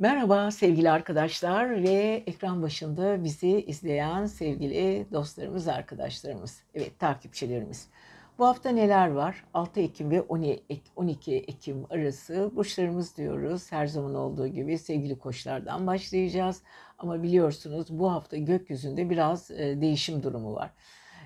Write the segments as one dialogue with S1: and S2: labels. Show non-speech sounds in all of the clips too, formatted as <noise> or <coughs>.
S1: Merhaba sevgili arkadaşlar ve ekran başında bizi izleyen sevgili dostlarımız, arkadaşlarımız, evet takipçilerimiz. Bu hafta neler var? 6 Ekim ve 12 Ekim arası burçlarımız diyoruz. Her zaman olduğu gibi sevgili koçlardan başlayacağız. Ama biliyorsunuz bu hafta gökyüzünde biraz e, değişim durumu var.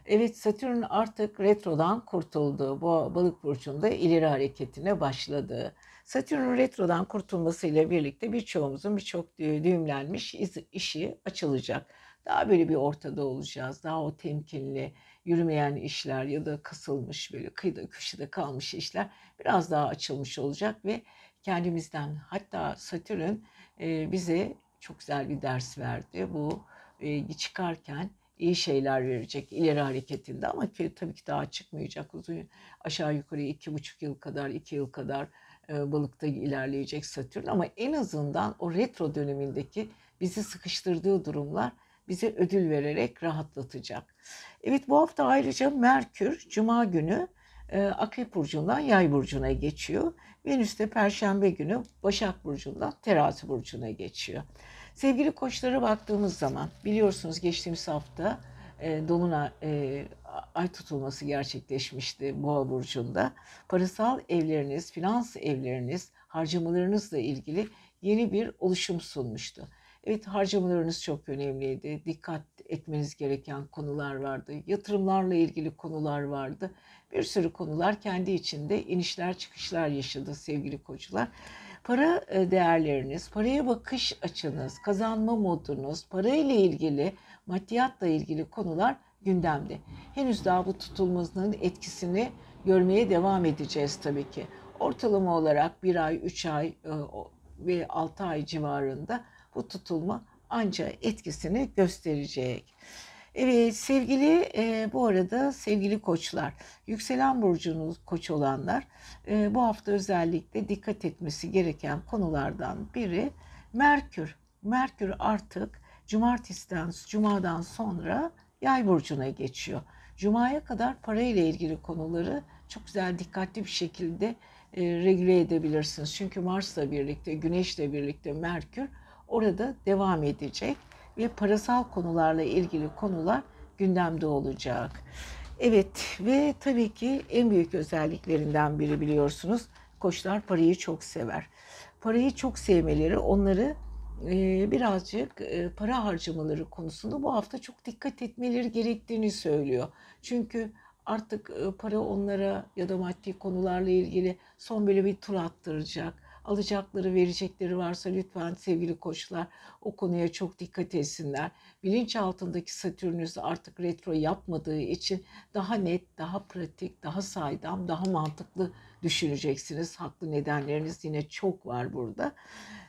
S1: Evet Satürn artık retrodan kurtuldu. Bu balık burcunda ileri hareketine başladı. Satürn retrodan kurtulmasıyla birlikte birçoğumuzun birçok düğümlenmiş işi açılacak. Daha böyle bir ortada olacağız. Daha o temkinli, yürümeyen işler ya da kasılmış böyle kıyıda köşede kalmış işler biraz daha açılmış olacak ve kendimizden hatta Satürn e, bize çok güzel bir ders verdi. Bu e, çıkarken iyi şeyler verecek ileri hareketinde ama ki, tabii ki daha çıkmayacak uzun aşağı yukarı iki buçuk yıl kadar iki yıl kadar balıkta ilerleyecek Satürn ama en azından o retro dönemindeki bizi sıkıştırdığı durumlar bize ödül vererek rahatlatacak. Evet bu hafta ayrıca Merkür Cuma günü e, Akrep Burcu'ndan Yay Burcu'na geçiyor. Venüs de Perşembe günü Başak Burcu'ndan Terazi Burcu'na geçiyor. Sevgili koçlara baktığımız zaman biliyorsunuz geçtiğimiz hafta e, Dolunay e, ay tutulması gerçekleşmişti Boğa burcunda. Parasal evleriniz, finans evleriniz, harcamalarınızla ilgili yeni bir oluşum sunmuştu. Evet harcamalarınız çok önemliydi. Dikkat etmeniz gereken konular vardı. Yatırımlarla ilgili konular vardı. Bir sürü konular kendi içinde inişler çıkışlar yaşadı sevgili koçlar. Para e, değerleriniz, paraya bakış açınız, kazanma modunuz, parayla ilgili, maddiyatla ilgili konular gündemde. Henüz daha bu tutulmanın etkisini görmeye devam edeceğiz tabii ki. Ortalama olarak bir ay, üç ay e, ve altı ay civarında bu tutulma ancak etkisini gösterecek. Evet sevgili e, bu arada sevgili koçlar, yükselen burcunuz koç olanlar e, bu hafta özellikle dikkat etmesi gereken konulardan biri Merkür. Merkür artık cumartesiden, cumadan sonra yay burcuna geçiyor. Cuma'ya kadar parayla ilgili konuları çok güzel dikkatli bir şekilde e, regüle edebilirsiniz. Çünkü Mars'la birlikte, Güneş'le birlikte Merkür orada devam edecek ve parasal konularla ilgili konular gündemde olacak. Evet ve tabii ki en büyük özelliklerinden biri biliyorsunuz koçlar parayı çok sever. Parayı çok sevmeleri onları birazcık para harcamaları konusunda bu hafta çok dikkat etmeleri gerektiğini söylüyor. Çünkü artık para onlara ya da maddi konularla ilgili son böyle bir tur attıracak alacakları, verecekleri varsa lütfen sevgili koçlar o konuya çok dikkat etsinler. Bilinç altındaki Satürnüs artık retro yapmadığı için daha net, daha pratik, daha saydam, daha mantıklı düşüneceksiniz. Haklı nedenleriniz yine çok var burada.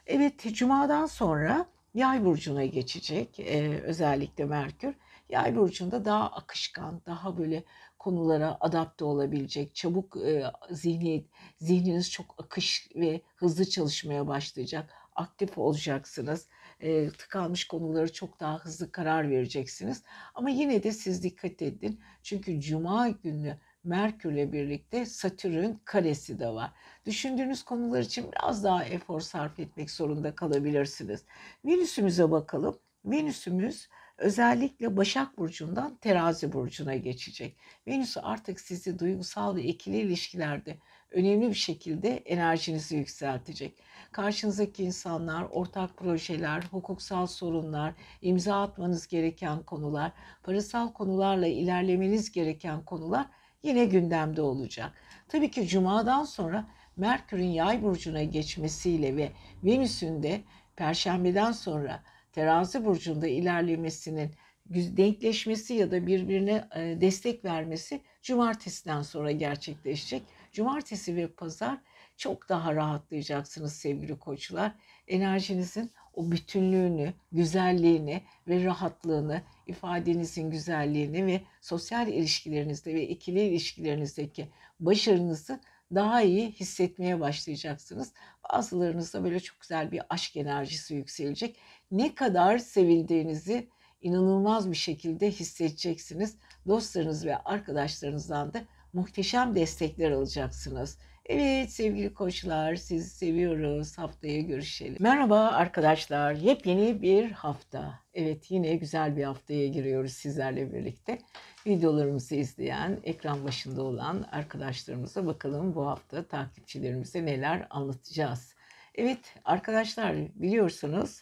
S1: Evet, Cuma'dan sonra Yay burcuna geçecek ee, özellikle Merkür. Yay burcunda daha akışkan, daha böyle konulara adapte olabilecek, çabuk e, zihniyet, zihniniz çok akış ve hızlı çalışmaya başlayacak. Aktif olacaksınız. E, tıkanmış konuları çok daha hızlı karar vereceksiniz. Ama yine de siz dikkat edin. Çünkü cuma günü Merkürle birlikte Satürn karesi de var. Düşündüğünüz konular için biraz daha efor sarf etmek zorunda kalabilirsiniz. Venüs'ümüze bakalım. Venüs'ümüz özellikle Başak Burcu'ndan Terazi Burcu'na geçecek. Venüs artık sizi duygusal ve ikili ilişkilerde önemli bir şekilde enerjinizi yükseltecek. Karşınızdaki insanlar, ortak projeler, hukuksal sorunlar, imza atmanız gereken konular, parasal konularla ilerlemeniz gereken konular yine gündemde olacak. Tabii ki Cuma'dan sonra Merkür'ün yay burcuna geçmesiyle ve Venüs'ün de Perşembeden sonra terazi burcunda ilerlemesinin denkleşmesi ya da birbirine e, destek vermesi cumartesiden sonra gerçekleşecek. Cumartesi ve pazar çok daha rahatlayacaksınız sevgili koçlar. Enerjinizin o bütünlüğünü, güzelliğini ve rahatlığını, ifadenizin güzelliğini ve sosyal ilişkilerinizde ve ikili ilişkilerinizdeki başarınızı daha iyi hissetmeye başlayacaksınız. Bazılarınızda böyle çok güzel bir aşk enerjisi yükselecek. Ne kadar sevildiğinizi inanılmaz bir şekilde hissedeceksiniz. Dostlarınız ve arkadaşlarınızdan da muhteşem destekler alacaksınız. Evet sevgili koçlar sizi seviyoruz. Haftaya görüşelim. Merhaba arkadaşlar. Yepyeni bir hafta. Evet yine güzel bir haftaya giriyoruz sizlerle birlikte. Videolarımızı izleyen, ekran başında olan arkadaşlarımıza bakalım bu hafta takipçilerimize neler anlatacağız. Evet arkadaşlar biliyorsunuz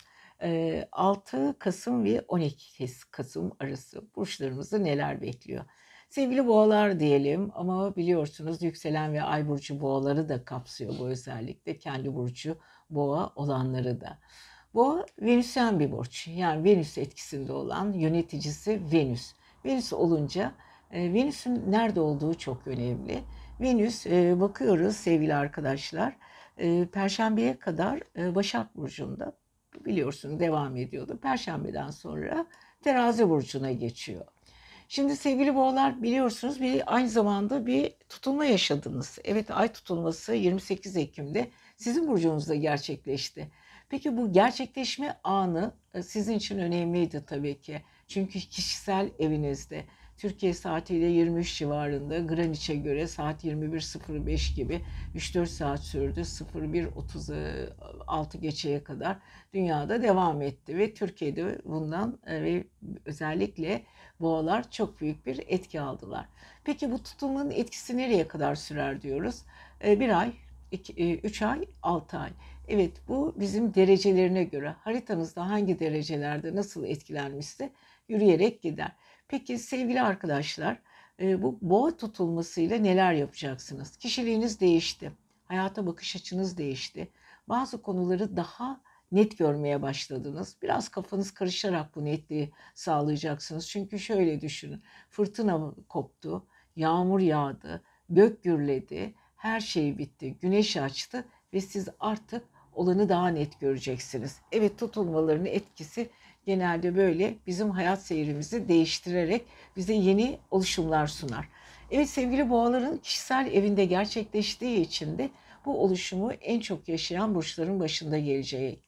S1: 6 Kasım ve 12 Kasım arası burçlarımızı neler bekliyor? Sevgili boğalar diyelim ama biliyorsunuz yükselen ve ay burcu boğaları da kapsıyor bu özellikle. Kendi burcu boğa olanları da. Boğa Venüsyen bir burç. Yani Venüs etkisinde olan yöneticisi Venüs. Venüs olunca e, Venüs'ün nerede olduğu çok önemli. Venüs e, bakıyoruz sevgili arkadaşlar. E, Perşembeye kadar Başak Burcu'nda biliyorsunuz devam ediyordu. Perşembeden sonra Terazi Burcu'na geçiyor. Şimdi sevgili boğalar biliyorsunuz bir aynı zamanda bir tutulma yaşadınız. Evet ay tutulması 28 Ekim'de sizin burcunuzda gerçekleşti. Peki bu gerçekleşme anı e, sizin için önemliydi tabii ki. Çünkü kişisel evinizde Türkiye saatiyle 23 civarında Greenwich'e göre saat 21.05 gibi 3-4 saat sürdü. 01.36 geçeye kadar dünyada devam etti ve Türkiye'de bundan e, ve özellikle boğalar çok büyük bir etki aldılar. Peki bu tutulmanın etkisi nereye kadar sürer diyoruz? E, bir ay, iki, e, üç ay, altı ay. Evet bu bizim derecelerine göre haritanızda hangi derecelerde nasıl etkilenmişse yürüyerek gider. Peki sevgili arkadaşlar e, bu boğa tutulmasıyla neler yapacaksınız? Kişiliğiniz değişti. Hayata bakış açınız değişti. Bazı konuları daha net görmeye başladınız. Biraz kafanız karışarak bu netliği sağlayacaksınız. Çünkü şöyle düşünün. Fırtına koptu, yağmur yağdı, gök gürledi, her şey bitti, güneş açtı ve siz artık olanı daha net göreceksiniz. Evet tutulmaların etkisi genelde böyle bizim hayat seyrimizi değiştirerek bize yeni oluşumlar sunar. Evet sevgili boğaların kişisel evinde gerçekleştiği için de bu oluşumu en çok yaşayan burçların başında gelecek.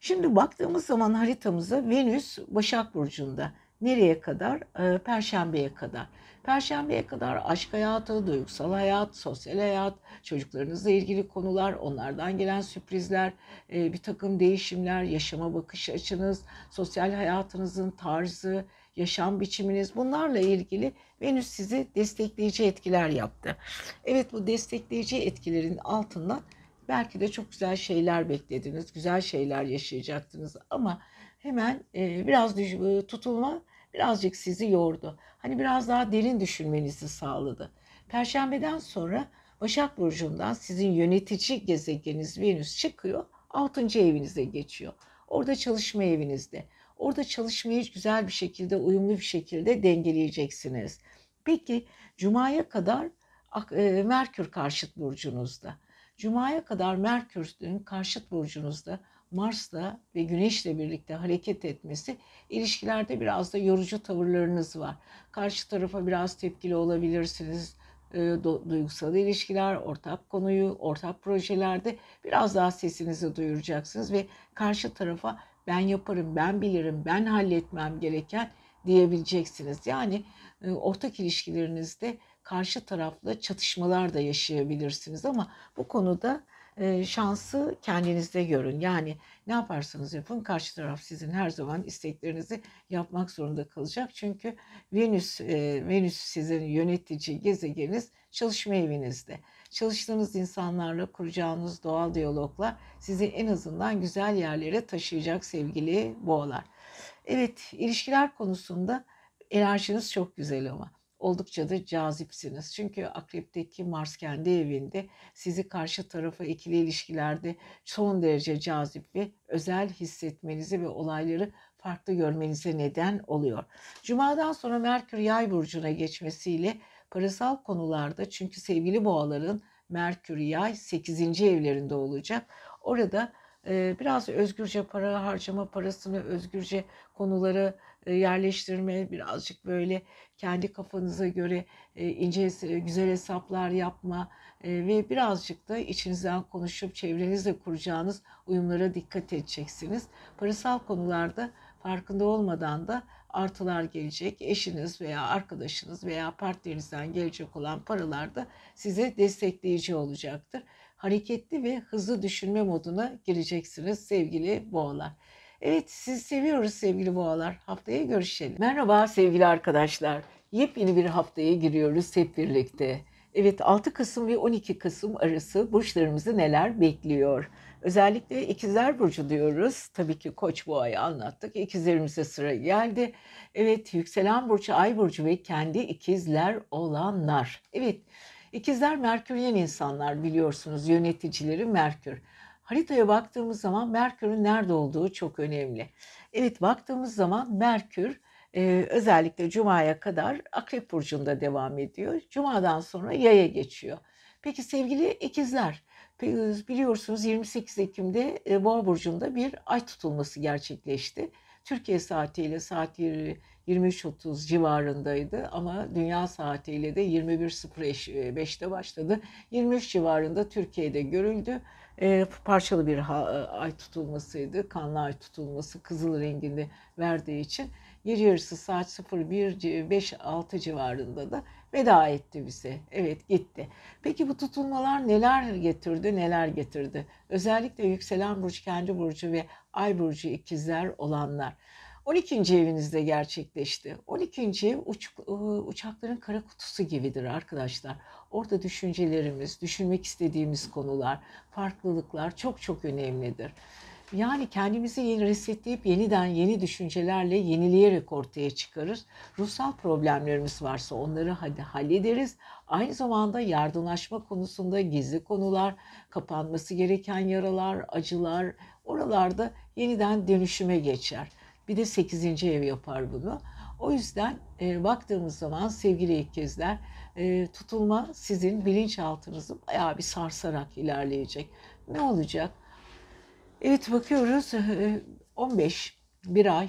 S1: Şimdi baktığımız zaman haritamıza Venüs Başak Burcu'nda. Nereye kadar? Ee, Perşembeye kadar. Perşembeye kadar aşk hayatı, duygusal hayat, sosyal hayat, çocuklarınızla ilgili konular, onlardan gelen sürprizler, e, bir takım değişimler, yaşama bakış açınız, sosyal hayatınızın tarzı, yaşam biçiminiz bunlarla ilgili Venüs sizi destekleyici etkiler yaptı. Evet bu destekleyici etkilerin altından belki de çok güzel şeyler beklediniz, güzel şeyler yaşayacaktınız ama hemen e, biraz e, tutulma birazcık sizi yordu. Hani biraz daha derin düşünmenizi sağladı. Perşembeden sonra Başak Burcu'ndan sizin yönetici gezegeniniz Venüs çıkıyor. 6. evinize geçiyor. Orada çalışma evinizde. Orada çalışmayı güzel bir şekilde, uyumlu bir şekilde dengeleyeceksiniz. Peki Cuma'ya kadar Merkür karşıt burcunuzda. Cuma'ya kadar Merkür'ün karşıt burcunuzda Mars'la ve Güneş'le birlikte hareket etmesi ilişkilerde biraz da yorucu tavırlarınız var. Karşı tarafa biraz tepkili olabilirsiniz. E, duygusal ilişkiler, ortak konuyu, ortak projelerde biraz daha sesinizi duyuracaksınız ve karşı tarafa ben yaparım, ben bilirim, ben halletmem gereken diyebileceksiniz. Yani e, ortak ilişkilerinizde karşı tarafla çatışmalar da yaşayabilirsiniz ama bu konuda e, şansı kendinizde görün. Yani ne yaparsanız yapın karşı taraf sizin her zaman isteklerinizi yapmak zorunda kalacak. Çünkü Venüs e, Venüs sizin yönetici gezegeniniz çalışma evinizde. Çalıştığınız insanlarla kuracağınız doğal diyaloglar sizi en azından güzel yerlere taşıyacak sevgili boğalar. Evet ilişkiler konusunda enerjiniz çok güzel ama oldukça da cazipsiniz. Çünkü akrepteki Mars kendi evinde sizi karşı tarafa ikili ilişkilerde son derece cazip ve özel hissetmenizi ve olayları farklı görmenize neden oluyor. Cuma'dan sonra Merkür Yay burcuna geçmesiyle parasal konularda çünkü sevgili boğaların Merkür Yay 8. evlerinde olacak. Orada biraz özgürce para harcama parasını özgürce konuları yerleştirme birazcık böyle kendi kafanıza göre ince güzel hesaplar yapma ve birazcık da içinizden konuşup çevrenizle kuracağınız uyumlara dikkat edeceksiniz. Parasal konularda farkında olmadan da artılar gelecek. Eşiniz veya arkadaşınız veya partnerinizden gelecek olan paralar da size destekleyici olacaktır. Hareketli ve hızlı düşünme moduna gireceksiniz sevgili boğalar. Evet sizi seviyoruz sevgili boğalar. Haftaya görüşelim. Merhaba sevgili arkadaşlar. Yepyeni bir haftaya giriyoruz hep birlikte. Evet 6 Kasım ve 12 Kasım arası burçlarımızı neler bekliyor? Özellikle ikizler burcu diyoruz. Tabii ki Koç boğayı anlattık. İkizlerimize sıra geldi. Evet yükselen burcu, ay burcu ve kendi ikizler olanlar. Evet ikizler Merküryen insanlar biliyorsunuz. Yöneticileri Merkür. Haritaya baktığımız zaman Merkür'ün nerede olduğu çok önemli. Evet baktığımız zaman Merkür e, özellikle Cuma'ya kadar Akrep Burcu'nda devam ediyor. Cuma'dan sonra Yay'a geçiyor. Peki sevgili ikizler biliyorsunuz 28 Ekim'de e, Boğa Burcu'nda bir ay tutulması gerçekleşti. Türkiye saatiyle saat 23.30 civarındaydı ama dünya saatiyle de 21.05'te başladı. 23 civarında Türkiye'de görüldü. E, parçalı bir ha, ay tutulmasıydı. Kanlı ay tutulması kızıl renginde verdiği için gece yarısı saat 01.5-6 civarında da veda etti bize. Evet gitti. Peki bu tutulmalar neler getirdi, neler getirdi? Özellikle yükselen burç, kendi burcu ve ay burcu ikizler olanlar. 12. evinizde gerçekleşti. 12. ev uç, uçakların kara kutusu gibidir arkadaşlar. Orada düşüncelerimiz, düşünmek istediğimiz konular, farklılıklar çok çok önemlidir. Yani kendimizi yeni resetleyip yeniden yeni düşüncelerle yenileyerek ortaya çıkarır. Ruhsal problemlerimiz varsa onları hadi hallederiz. Aynı zamanda yardımlaşma konusunda gizli konular, kapanması gereken yaralar, acılar oralarda yeniden dönüşüme geçer. Bir de 8. ev yapar bunu. O yüzden e, baktığımız zaman sevgili ikizler e, tutulma sizin bilinçaltınızı bayağı bir sarsarak ilerleyecek. Ne olacak? Evet bakıyoruz 15, e, 1 ay,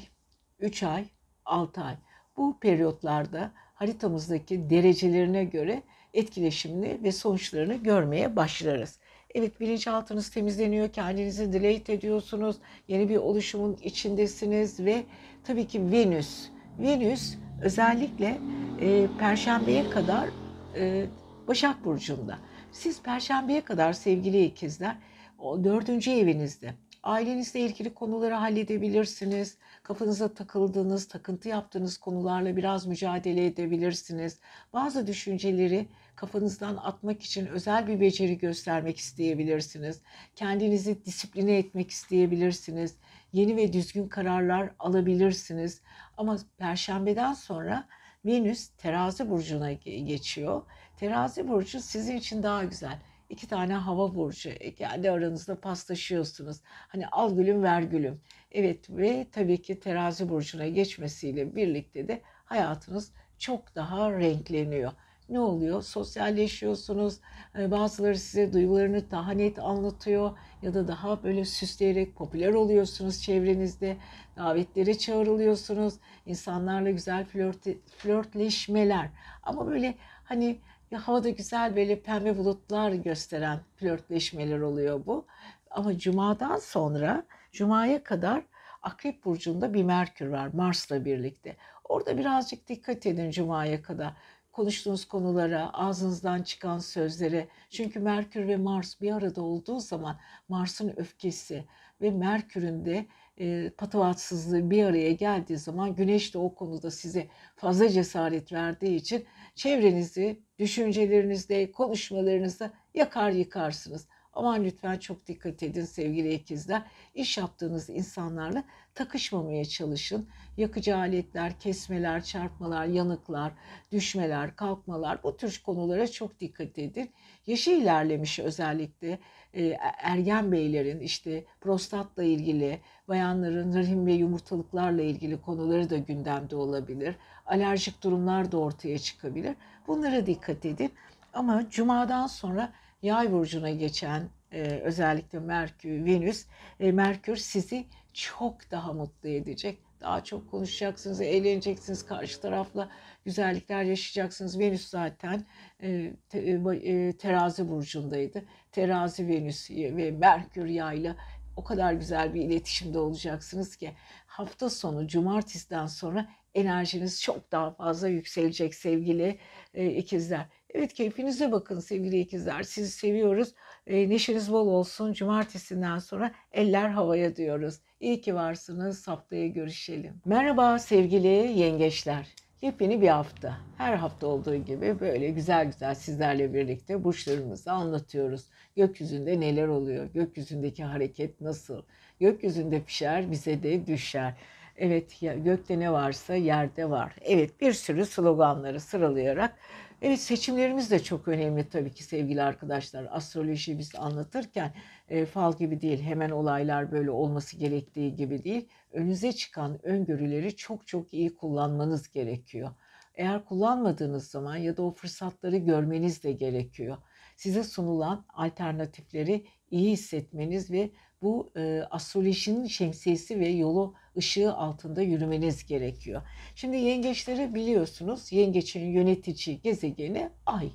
S1: 3 ay, 6 ay. Bu periyotlarda haritamızdaki derecelerine göre etkileşimini ve sonuçlarını görmeye başlarız. Evet bilinçaltınız temizleniyor, kendinizi delete ediyorsunuz, yeni bir oluşumun içindesiniz ve tabii ki Venüs. Venüs özellikle e, Perşembe'ye kadar e, Başak Burcu'nda. Siz Perşembe'ye kadar sevgili ikizler o dördüncü evinizde ailenizle ilgili konuları halledebilirsiniz. Kafanıza takıldığınız, takıntı yaptığınız konularla biraz mücadele edebilirsiniz. Bazı düşünceleri kafanızdan atmak için özel bir beceri göstermek isteyebilirsiniz. Kendinizi disipline etmek isteyebilirsiniz. Yeni ve düzgün kararlar alabilirsiniz. Ama perşembeden sonra Venüs terazi burcuna geçiyor. Terazi burcu sizin için daha güzel iki tane hava burcu e, kendi aranızda paslaşıyorsunuz. Hani al gülüm ver gülüm. Evet ve tabii ki terazi burcuna geçmesiyle birlikte de hayatınız çok daha renkleniyor. Ne oluyor? Sosyalleşiyorsunuz. Hani bazıları size duygularını daha net anlatıyor ya da daha böyle süsleyerek popüler oluyorsunuz çevrenizde. Davetlere çağrılıyorsunuz. İnsanlarla güzel flört, flörtleşmeler. Ama böyle hani ya havada güzel böyle pembe bulutlar gösteren flörtleşmeler oluyor bu. Ama cumadan sonra cumaya kadar Akrep burcunda bir Merkür var Mars'la birlikte. Orada birazcık dikkat edin cumaya kadar konuştuğunuz konulara, ağzınızdan çıkan sözlere. Çünkü Merkür ve Mars bir arada olduğu zaman Mars'ın öfkesi ve Merkür'ün de e, patavatsızlığı bir araya geldiği zaman Güneş de o konuda size fazla cesaret verdiği için çevrenizi, düşüncelerinizde, konuşmalarınızda yakar yıkarsınız. Aman lütfen çok dikkat edin sevgili ikizler. İş yaptığınız insanlarla takışmamaya çalışın. Yakıcı aletler, kesmeler, çarpmalar, yanıklar, düşmeler, kalkmalar bu tür konulara çok dikkat edin. Yaşı ilerlemiş özellikle e, ergen beylerin işte prostatla ilgili, bayanların rahim ve yumurtalıklarla ilgili konuları da gündemde olabilir. Alerjik durumlar da ortaya çıkabilir. Bunlara dikkat edin. Ama cumadan sonra yay burcuna geçen e, özellikle Merkür, Venüs, e, Merkür sizi çok daha mutlu edecek. Daha çok konuşacaksınız, eğleneceksiniz, karşı tarafla güzellikler yaşayacaksınız. Venüs zaten e, te, e, e terazi burcundaydı. Terazi Venüs ve Merkür yayla o kadar güzel bir iletişimde olacaksınız ki hafta sonu cumartesiden sonra enerjiniz çok daha fazla yükselecek sevgili e, ikizler. Evet keyfinize bakın sevgili ikizler. Sizi seviyoruz. E, neşeniz bol olsun. Cumartesinden sonra eller havaya diyoruz. İyi ki varsınız. Haftaya görüşelim. Merhaba sevgili yengeçler. Yepyeni bir hafta. Her hafta olduğu gibi böyle güzel güzel sizlerle birlikte burçlarımızı anlatıyoruz. Gökyüzünde neler oluyor? Gökyüzündeki hareket nasıl? Gökyüzünde pişer, bize de düşer. Evet ya gökte ne varsa yerde var. Evet bir sürü sloganları sıralayarak Evet seçimlerimiz de çok önemli tabii ki sevgili arkadaşlar. Astroloji biz anlatırken e, fal gibi değil, hemen olaylar böyle olması gerektiği gibi değil. Önünüze çıkan öngörüleri çok çok iyi kullanmanız gerekiyor. Eğer kullanmadığınız zaman ya da o fırsatları görmeniz de gerekiyor. Size sunulan alternatifleri iyi hissetmeniz ve bu e, astrolojinin şemsiyesi ve yolu ışığı altında yürümeniz gerekiyor. Şimdi yengeçleri biliyorsunuz. Yengeçin yönetici gezegeni Ay.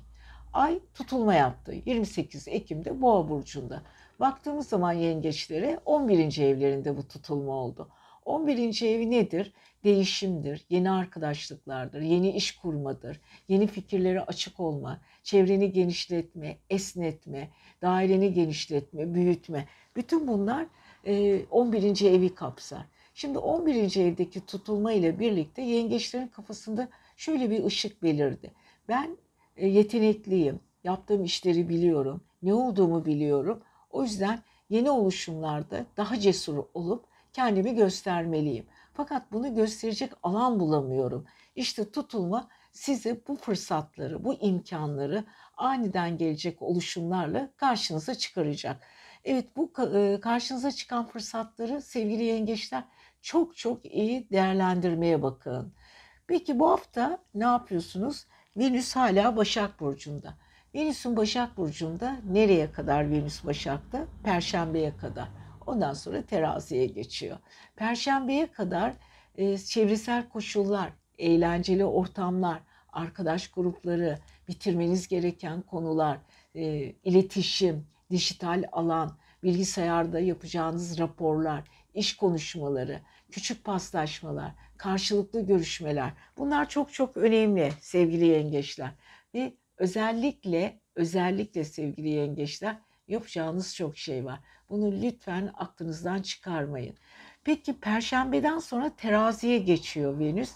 S1: Ay tutulma yaptı 28 Ekim'de Boğa burcunda. Baktığımız zaman yengeçlere 11. evlerinde bu tutulma oldu. 11. evi nedir? Değişimdir, yeni arkadaşlıklardır, yeni iş kurmadır, yeni fikirlere açık olma, çevreni genişletme, esnetme, daireni genişletme, büyütme. Bütün bunlar 11. E, evi kapsar. Şimdi 11. evdeki tutulma ile birlikte yengeçlerin kafasında şöyle bir ışık belirdi. Ben e, yetenekliyim, yaptığım işleri biliyorum, ne olduğumu biliyorum. O yüzden yeni oluşumlarda daha cesur olup kendimi göstermeliyim. Fakat bunu gösterecek alan bulamıyorum. İşte tutulma size bu fırsatları, bu imkanları aniden gelecek oluşumlarla karşınıza çıkaracak. Evet bu karşınıza çıkan fırsatları sevgili yengeçler çok çok iyi değerlendirmeye bakın. Peki bu hafta ne yapıyorsunuz? Venüs hala Başak Burcu'nda. Venüs'ün Başak Burcu'nda nereye kadar Venüs Başak'ta? Perşembeye kadar. Ondan sonra teraziye geçiyor. Perşembeye kadar e, çevresel koşullar, eğlenceli ortamlar, arkadaş grupları, bitirmeniz gereken konular, e, iletişim, dijital alan, bilgisayarda yapacağınız raporlar, iş konuşmaları, küçük paslaşmalar, karşılıklı görüşmeler. Bunlar çok çok önemli sevgili yengeçler. Ve özellikle özellikle sevgili yengeçler yapacağınız çok şey var. Bunu lütfen aklınızdan çıkarmayın. Peki perşembeden sonra teraziye geçiyor Venüs.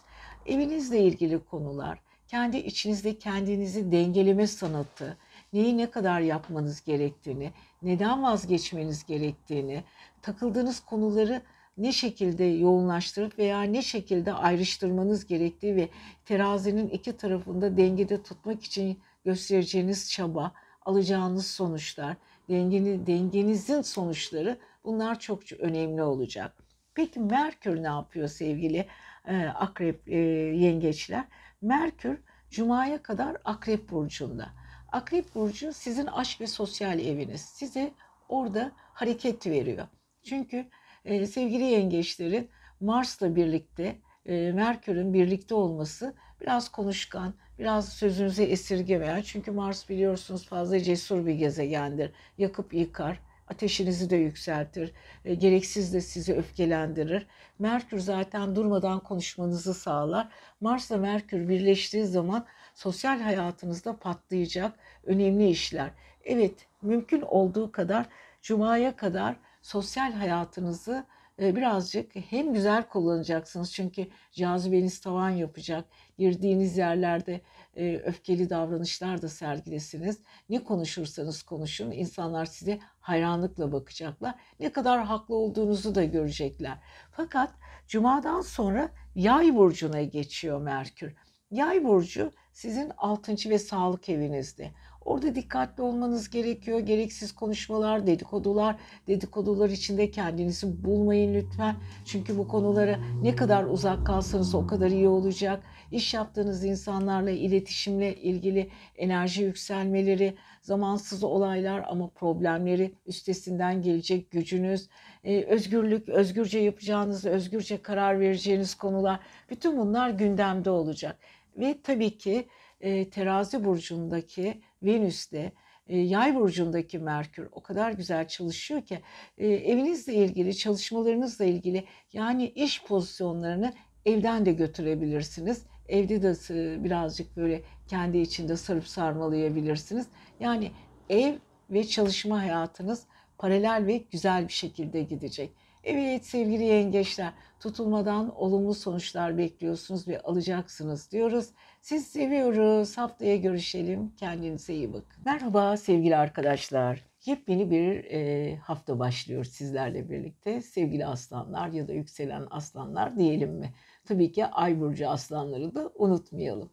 S1: Evinizle ilgili konular, kendi içinizde kendinizi dengeleme sanatı, neyi ne kadar yapmanız gerektiğini, neden vazgeçmeniz gerektiğini, takıldığınız konuları ne şekilde yoğunlaştırıp veya ne şekilde ayrıştırmanız gerektiği ve terazinin iki tarafında dengede tutmak için göstereceğiniz çaba, alacağınız sonuçlar, dengeni, dengenizin sonuçları bunlar çok önemli olacak. Peki Merkür ne yapıyor sevgili e, akrep e, yengeçler? Merkür Cuma'ya kadar akrep burcunda. Akrep burcu sizin aşk ve sosyal eviniz. Size orada hareket veriyor. Çünkü e, sevgili yengeçlerin Mars'la birlikte e, Merkür'ün birlikte olması biraz konuşkan, biraz sözünüze esirgemeyen. Çünkü Mars biliyorsunuz fazla cesur bir gezegendir. Yakıp yıkar, ateşinizi de yükseltir, e, gereksiz de sizi öfkelendirir. Merkür zaten durmadan konuşmanızı sağlar. Mars'la Merkür birleştiği zaman sosyal hayatınızda patlayacak önemli işler. Evet, mümkün olduğu kadar Cuma'ya kadar sosyal hayatınızı e, birazcık hem güzel kullanacaksınız çünkü cazibeniz tavan yapacak. Girdiğiniz yerlerde e, öfkeli davranışlar da sergilesiniz. Ne konuşursanız konuşun insanlar size hayranlıkla bakacaklar. Ne kadar haklı olduğunuzu da görecekler. Fakat cumadan sonra yay burcuna geçiyor Merkür. Yay burcu sizin altıncı ve sağlık evinizde. Orada dikkatli olmanız gerekiyor. Gereksiz konuşmalar, dedikodular, dedikodular içinde kendinizi bulmayın lütfen. Çünkü bu konulara ne kadar uzak kalsanız o kadar iyi olacak. İş yaptığınız insanlarla iletişimle ilgili enerji yükselmeleri, zamansız olaylar ama problemleri üstesinden gelecek gücünüz, e, özgürlük, özgürce yapacağınız, özgürce karar vereceğiniz konular bütün bunlar gündemde olacak. Ve tabii ki e, terazi burcundaki Venüs'te e, yay burcundaki Merkür o kadar güzel çalışıyor ki e, evinizle ilgili, çalışmalarınızla ilgili yani iş pozisyonlarını evden de götürebilirsiniz. Evde de birazcık böyle kendi içinde sarıp sarmalayabilirsiniz. Yani ev ve çalışma hayatınız paralel ve güzel bir şekilde gidecek. Evet sevgili yengeçler tutulmadan olumlu sonuçlar bekliyorsunuz ve alacaksınız diyoruz. Siz seviyoruz. Haftaya görüşelim. Kendinize iyi bakın. Merhaba sevgili arkadaşlar. Yepyeni bir e, hafta başlıyor sizlerle birlikte. Sevgili aslanlar ya da yükselen aslanlar diyelim mi? Tabii ki ay burcu aslanları da unutmayalım.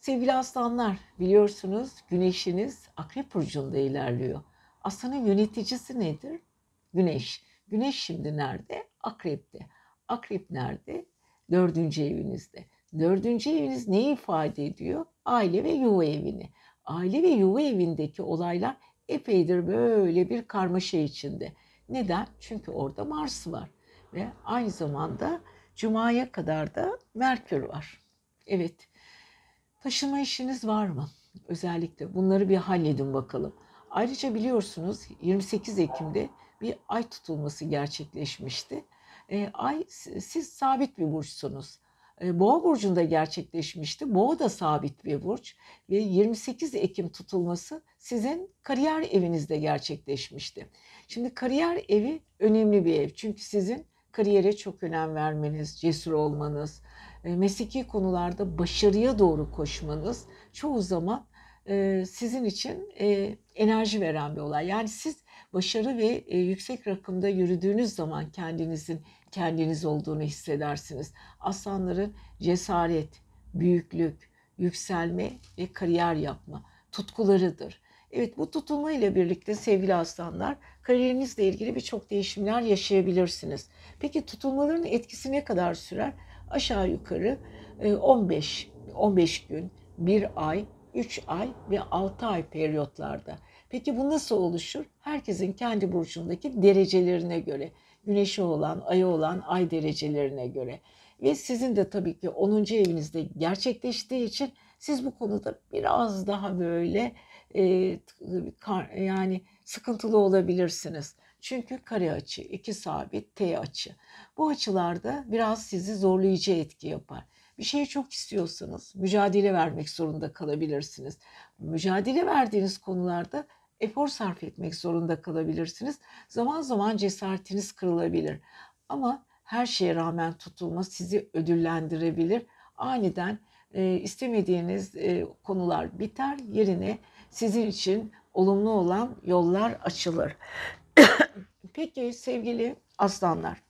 S1: Sevgili aslanlar biliyorsunuz güneşiniz akrep burcunda ilerliyor. Aslanın yöneticisi nedir? Güneş. Güneş şimdi nerede? Akrep'te. Akrep nerede? Dördüncü evinizde. Dördüncü eviniz neyi ifade ediyor? Aile ve yuva evini. Aile ve yuva evindeki olaylar epeydir böyle bir karmaşa içinde. Neden? Çünkü orada Mars var. Ve aynı zamanda Cuma'ya kadar da Merkür var. Evet. Taşıma işiniz var mı? Özellikle bunları bir halledin bakalım. Ayrıca biliyorsunuz 28 Ekim'de bir ay tutulması gerçekleşmişti. E, ay siz sabit bir burçsunuz. E, Boğa burcunda gerçekleşmişti. Boğa da sabit bir burç ve 28 Ekim tutulması sizin kariyer evinizde gerçekleşmişti. Şimdi kariyer evi önemli bir ev. Çünkü sizin kariyere çok önem vermeniz, cesur olmanız, e, mesleki konularda başarıya doğru koşmanız çoğu zaman e, sizin için e, enerji veren bir olay. Yani siz başarı ve e, yüksek rakımda yürüdüğünüz zaman kendinizin kendiniz olduğunu hissedersiniz. Aslanların cesaret, büyüklük, yükselme ve kariyer yapma tutkularıdır. Evet bu tutulma ile birlikte sevgili aslanlar kariyerinizle ilgili birçok değişimler yaşayabilirsiniz. Peki tutulmaların etkisi ne kadar sürer? Aşağı yukarı 15 e, 15 gün, 1 ay, 3 ay ve 6 ay periyotlarda. Peki bu nasıl oluşur? Herkesin kendi burcundaki derecelerine göre. Güneşi olan, ayı olan ay derecelerine göre. Ve sizin de tabii ki 10. evinizde gerçekleştiği için siz bu konuda biraz daha böyle e, yani sıkıntılı olabilirsiniz. Çünkü kare açı, iki sabit, T açı. Bu açılarda biraz sizi zorlayıcı etki yapar. Bir şeyi çok istiyorsanız mücadele vermek zorunda kalabilirsiniz. Mücadele verdiğiniz konularda efor sarf etmek zorunda kalabilirsiniz. Zaman zaman cesaretiniz kırılabilir. Ama her şeye rağmen tutulma sizi ödüllendirebilir. Aniden e, istemediğiniz e, konular biter, yerine sizin için olumlu olan yollar açılır. <coughs> Peki sevgili aslanlar,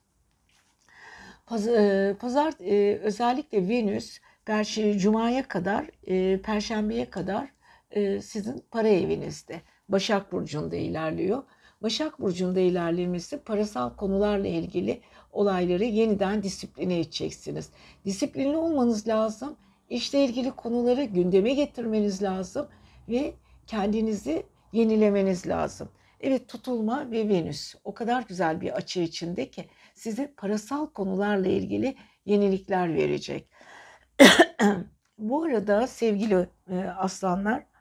S1: e, pazar, e, özellikle Venüs Perşembe Cuma'ya kadar, e, Perşembe'ye kadar e, sizin para evinizde. Başak Burcu'nda ilerliyor. Başak Burcu'nda ilerlemesi parasal konularla ilgili olayları yeniden disipline edeceksiniz. Disiplinli olmanız lazım. İşle ilgili konuları gündeme getirmeniz lazım ve kendinizi yenilemeniz lazım. Evet tutulma ve Venüs o kadar güzel bir açı içinde ki size parasal konularla ilgili yenilikler verecek. <clears throat> Bu arada sevgili e, aslanlar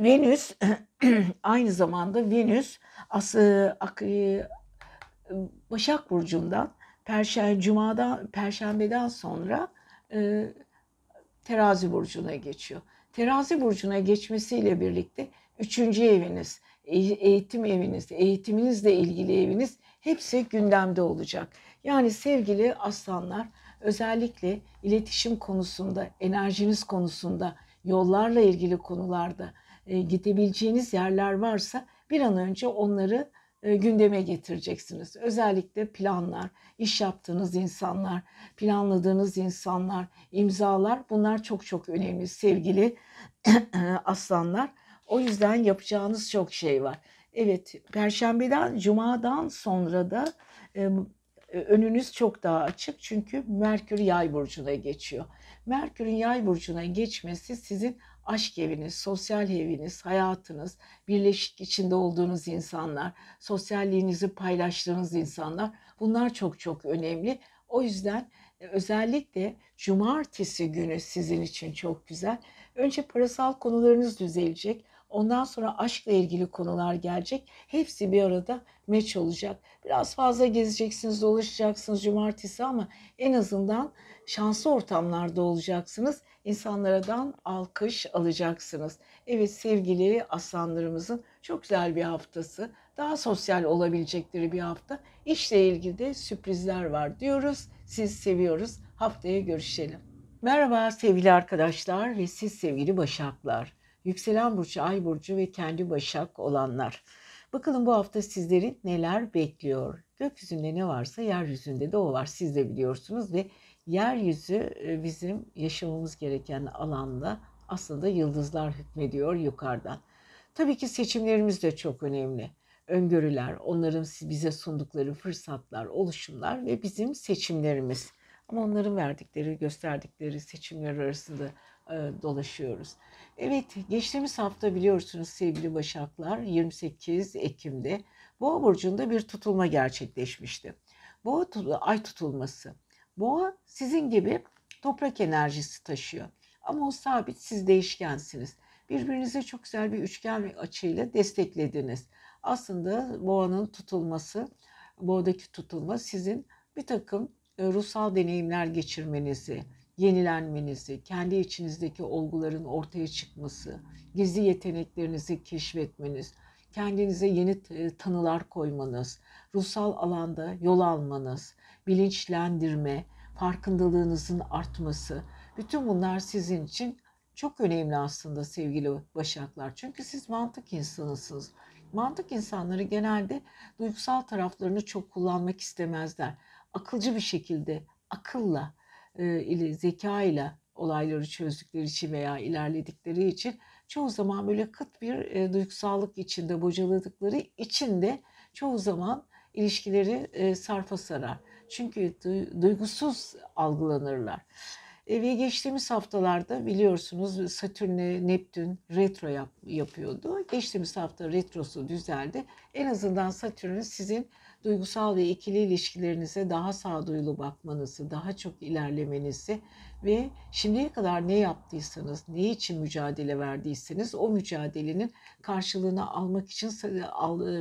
S1: Venüs <clears throat> aynı zamanda Venüs ası e, Başak burcundan Perşembe Cuma'dan Perşembeden sonra e, Terazi burcuna geçiyor. Terazi burcuna geçmesiyle birlikte üçüncü eviniz, e, eğitim eviniz, eğitiminizle ilgili eviniz hepsi gündemde olacak. Yani sevgili aslanlar özellikle iletişim konusunda, enerjiniz konusunda, yollarla ilgili konularda e, gidebileceğiniz yerler varsa bir an önce onları e, gündeme getireceksiniz. Özellikle planlar, iş yaptığınız insanlar, planladığınız insanlar, imzalar bunlar çok çok önemli sevgili <clears throat> aslanlar. O yüzden yapacağınız çok şey var. Evet, perşembeden, cumadan sonra da e, önünüz çok daha açık çünkü Merkür Yay burcuna geçiyor. Merkür'ün Yay burcuna geçmesi sizin aşk eviniz, sosyal eviniz, hayatınız, birleşik içinde olduğunuz insanlar, sosyalliğinizi paylaştığınız insanlar bunlar çok çok önemli. O yüzden E, özellikle cumartesi günü sizin için çok güzel. Önce parasal konularınız düzelecek. Ondan sonra aşkla ilgili konular gelecek. Hepsi bir arada meç olacak. Biraz fazla gezeceksiniz, dolaşacaksınız cumartesi ama en azından şanslı ortamlarda olacaksınız. İnsanlardan alkış alacaksınız. Evet sevgili aslanlarımızın çok güzel bir haftası. Daha sosyal olabilecekleri bir hafta. İşle ilgili de sürprizler var diyoruz. Siz seviyoruz. Haftaya görüşelim. Merhaba sevgili arkadaşlar ve siz sevgili Başaklar. Yükselen burcu, ay burcu ve kendi Başak olanlar. Bakalım bu hafta sizleri neler bekliyor? Gökyüzünde ne varsa yeryüzünde de o var. Siz de biliyorsunuz ve yeryüzü e, bizim yaşamamız gereken alanda aslında yıldızlar hükmediyor yukarıdan. Tabii ki seçimlerimiz de çok önemli. Öngörüler, onların bize sundukları fırsatlar, oluşumlar ve bizim seçimlerimiz. Ama onların verdikleri, gösterdikleri seçimler arasında dolaşıyoruz. Evet, geçtiğimiz hafta biliyorsunuz sevgili Başaklar 28 Ekim'de Boğa burcunda bir tutulma gerçekleşmişti. Boğa ay tutulması. Boğa sizin gibi toprak enerjisi taşıyor. Ama o sabit, siz değişkensiniz. Birbirinize çok güzel bir üçgen açıyla desteklediniz. Aslında boğanın tutulması, boğadaki tutulma sizin bir takım e, ruhsal deneyimler geçirmenizi, yenilenmenizi, kendi içinizdeki olguların ortaya çıkması, gizli yeteneklerinizi keşfetmeniz, kendinize yeni e, tanılar koymanız, ruhsal alanda yol almanız, bilinçlendirme, farkındalığınızın artması, bütün bunlar sizin için çok önemli aslında sevgili Başaklar. Çünkü siz mantık insanısınız. Mantık insanları genelde duygusal taraflarını çok kullanmak istemezler. Akılcı bir şekilde, akılla, ile zeka ile olayları çözdükleri için veya ilerledikleri için çoğu zaman böyle kıt bir e, duygusallık içinde bocaladıkları için de çoğu zaman ilişkileri e, sarfa sarar. Çünkü duygusuz algılanırlar. E, ve geçtiğimiz haftalarda biliyorsunuz Satürn'e Neptün retro yap, yapıyordu. Geçtiğimiz hafta retrosu düzeldi. En azından Satürn'ün sizin duygusal ve ikili ilişkilerinize daha sağduyulu bakmanızı, daha çok ilerlemenizi ve şimdiye kadar ne yaptıysanız, ne için mücadele verdiyseniz o mücadelenin karşılığını almak için,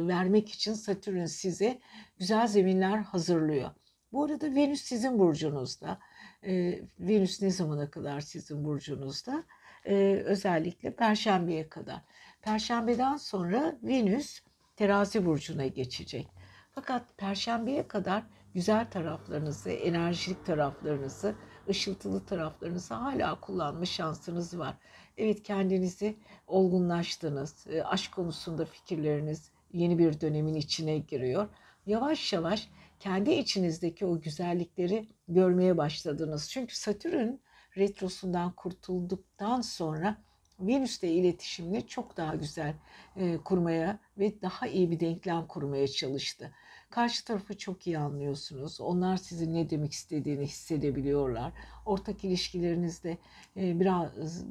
S1: vermek için Satürn size güzel zeminler hazırlıyor. Bu arada Venüs sizin burcunuzda. Ee, Venüs ne zamana kadar sizin burcunuzda? Ee, özellikle Perşembe'ye kadar. Perşembeden sonra Venüs terazi burcuna geçecek. Fakat perşembeye kadar güzel taraflarınızı, enerjik taraflarınızı, ışıltılı taraflarınızı hala kullanma şansınız var. Evet kendinizi olgunlaştınız. E, aşk konusunda fikirleriniz yeni bir dönemin içine giriyor. Yavaş yavaş kendi içinizdeki o güzellikleri görmeye başladınız. Çünkü Satürn retrosundan kurtulduktan sonra Venüs'le iletişimini çok daha güzel e, kurmaya ve daha iyi bir denklem kurmaya çalıştı. Karşı tarafı çok iyi anlıyorsunuz. Onlar sizin ne demek istediğini hissedebiliyorlar. Ortak ilişkilerinizde e, biraz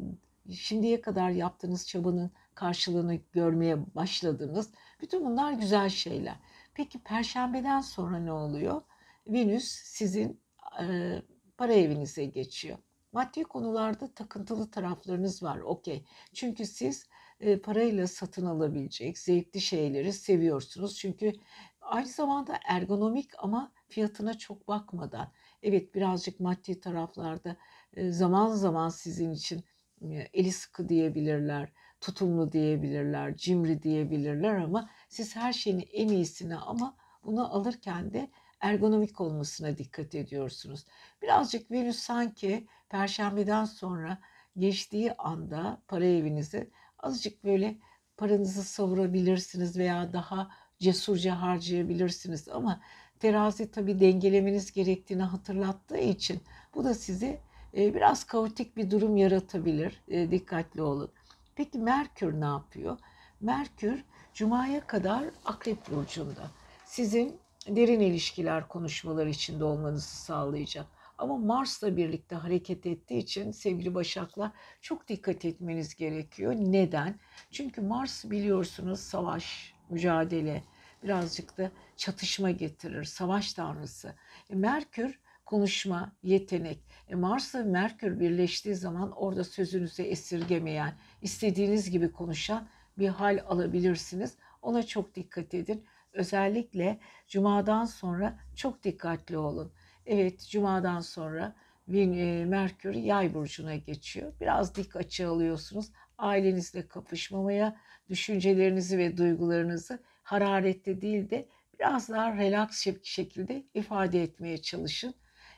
S1: şimdiye kadar yaptığınız çabanın karşılığını görmeye başladınız. Bütün bunlar güzel şeyler. Peki perşembeden sonra ne oluyor? Venüs sizin e, para evinize geçiyor. Maddi konularda takıntılı taraflarınız var. Okey. Çünkü siz e, parayla satın alabilecek zevkli şeyleri seviyorsunuz. Çünkü aynı zamanda ergonomik ama fiyatına çok bakmadan. Evet birazcık maddi taraflarda e, zaman zaman sizin için e, eli sıkı diyebilirler, tutumlu diyebilirler, cimri diyebilirler ama siz her şeyin en iyisini ama bunu alırken de ergonomik olmasına dikkat ediyorsunuz. Birazcık Venüs sanki perşembeden sonra geçtiği anda para evinizi azıcık böyle paranızı savurabilirsiniz veya daha cesurca harcayabilirsiniz ama terazi tabi dengelemeniz gerektiğini hatırlattığı için bu da size biraz kaotik bir durum yaratabilir. E, dikkatli olun. Peki Merkür ne yapıyor? Merkür Cuma'ya kadar Akrep Burcu'nda. Sizin derin ilişkiler konuşmalar içinde olmanızı sağlayacak. Ama Mars'la birlikte hareket ettiği için sevgili Başaklar çok dikkat etmeniz gerekiyor. Neden? Çünkü Mars biliyorsunuz savaş, mücadele, birazcık da çatışma getirir, savaş tanrısı. E, Merkür konuşma, yetenek. E Mars ve Merkür birleştiği zaman orada sözünüzü esirgemeyen, istediğiniz gibi konuşan bir hal alabilirsiniz. Ona çok dikkat edin. Özellikle cumadan sonra çok dikkatli olun. Evet, cumadan sonra e, Merkür yay burcuna geçiyor. Biraz dik açı alıyorsunuz. Ailenizle kapışmamaya, düşüncelerinizi ve duygularınızı hararetli değil de biraz daha relax şekilde ifade etmeye çalışın.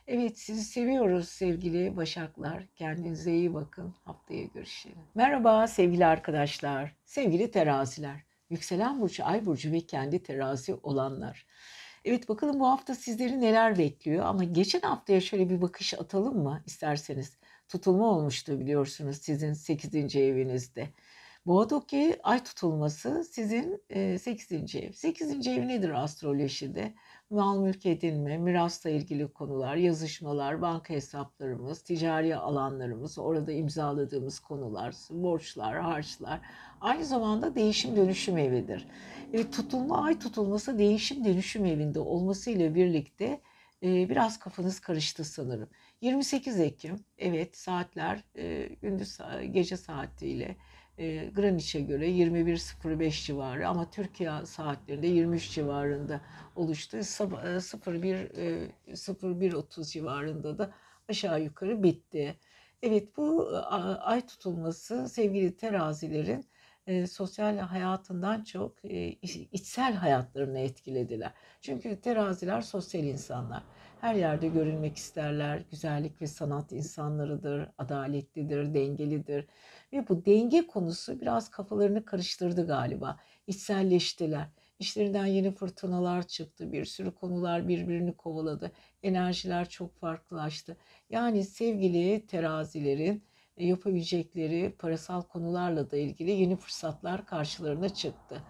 S1: Evet sizi seviyoruz sevgili Başaklar. Kendinize iyi bakın. Haftaya görüşelim. Merhaba sevgili arkadaşlar, sevgili teraziler. Yükselen burcu, ay burcu ve kendi terazi olanlar. Evet bakalım bu hafta sizleri neler bekliyor ama geçen haftaya şöyle bir bakış atalım mı isterseniz. Tutulma olmuştu biliyorsunuz sizin 8. evinizde. Boğadaki ay tutulması sizin 8. ev. 8. ev nedir astrolojide? Mal mülk edinme, mirasla ilgili konular, yazışmalar, banka hesaplarımız, ticari alanlarımız, orada imzaladığımız konular, borçlar, harçlar. Aynı zamanda değişim dönüşüm evidir. Evet, tutulma ay tutulması değişim dönüşüm evinde olmasıyla birlikte e, biraz kafanız karıştı sanırım. 28 Ekim, evet saatler e, gündüz gece saatiyle e, Greenwich'e göre 21.05 civarı ama Türkiye saatlerinde 23 civarında oluştu. 01 e, 01.30 e, civarında da aşağı yukarı bitti. Evet bu ay tutulması sevgili terazilerin e, sosyal hayatından çok e, içsel hayatlarını etkilediler. Çünkü teraziler sosyal insanlar. Her yerde görünmek isterler. Güzellik ve sanat insanlarıdır, adaletlidir, dengelidir. Ve bu denge konusu biraz kafalarını karıştırdı galiba. İçselleştiler. İşlerinden yeni fırtınalar çıktı. Bir sürü konular birbirini kovaladı. Enerjiler çok farklılaştı. Yani sevgili terazilerin e, yapabilecekleri parasal konularla da ilgili yeni fırsatlar karşılarına çıktı.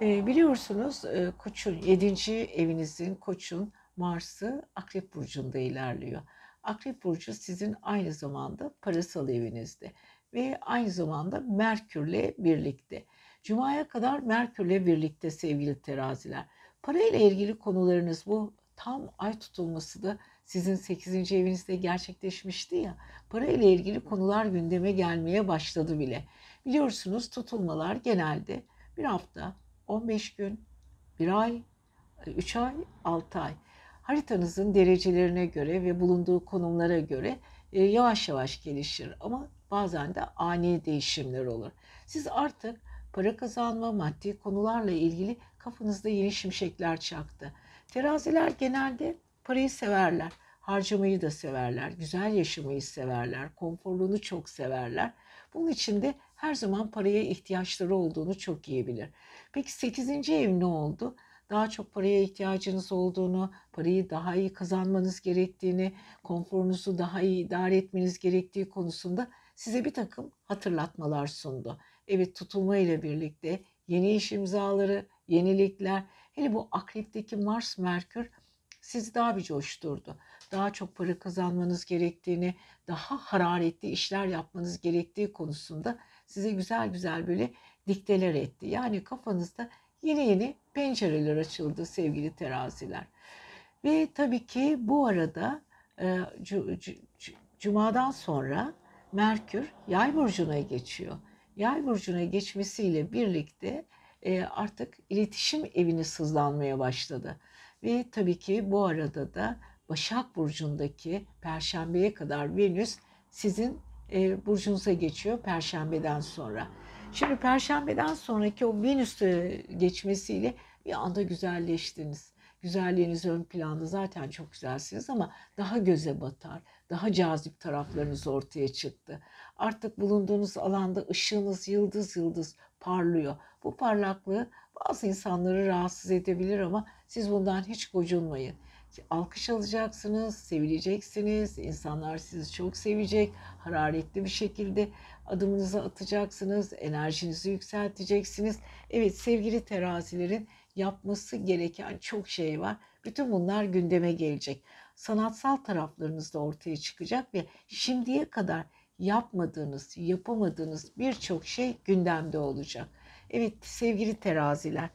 S1: E, biliyorsunuz e, Koç'un 7. evinizin Koç'un Mars'ı Akrep Burcu'nda ilerliyor. Akrep Burcu sizin aynı zamanda parasal evinizde ve aynı zamanda Merkür'le birlikte. Cuma'ya kadar Merkür'le birlikte sevgili teraziler. Parayla ilgili konularınız bu tam ay tutulması da sizin 8. evinizde gerçekleşmişti ya. Para ile ilgili konular gündeme gelmeye başladı bile. Biliyorsunuz tutulmalar genelde bir hafta, 15 gün, bir ay, 3 ay, 6 ay. Haritanızın derecelerine göre ve bulunduğu konumlara göre e, yavaş yavaş gelişir ama bazen de ani değişimler olur. Siz artık para kazanma, maddi konularla ilgili kafanızda yeni şimşekler çaktı. Teraziler genelde parayı severler. Harcamayı da severler. Güzel yaşamayı severler. Konforluğunu çok severler. Bunun için de her zaman paraya ihtiyaçları olduğunu çok iyi bilir. Peki 8. ev ne oldu? Daha çok paraya ihtiyacınız olduğunu, parayı daha iyi kazanmanız gerektiğini, konforunuzu daha iyi idare etmeniz gerektiği konusunda size bir takım hatırlatmalar sundu. Evet tutulma ile birlikte yeni iş imzaları, yenilikler, hele bu akrepteki Mars Merkür sizi daha bir coşturdu. Daha çok para kazanmanız gerektiğini, daha hararetli işler yapmanız gerektiği konusunda size güzel güzel böyle dikteler etti. Yani kafanızda yeni yeni pencereler açıldı sevgili teraziler. Ve tabii ki bu arada e, Cuma'dan sonra Merkür Yay burcuna geçiyor. Yay burcuna geçmesiyle birlikte e, artık iletişim evini sızlanmaya başladı. Ve tabii ki bu arada da Başak Burcu'ndaki Perşembe'ye kadar Venüs sizin e, burcunuza geçiyor Perşembe'den sonra. Şimdi Perşembe'den sonraki o Venüs geçmesiyle bir anda güzelleştiniz. Güzelliğiniz ön planda zaten çok güzelsiniz ama daha göze batar, daha cazip taraflarınız ortaya çıktı. Artık bulunduğunuz alanda ışığınız yıldız yıldız parlıyor. Bu parlaklığı bazı insanları rahatsız edebilir ama siz bundan hiç gocunmayın. Alkış alacaksınız, sevileceksiniz, insanlar sizi çok sevecek, hararetli bir şekilde adımınızı atacaksınız, enerjinizi yükselteceksiniz. Evet sevgili terazilerin yapması gereken çok şey var. Bütün bunlar gündeme gelecek. Sanatsal taraflarınız da ortaya çıkacak ve şimdiye kadar yapmadığınız, yapamadığınız birçok şey gündemde olacak. Evet sevgili teraziler,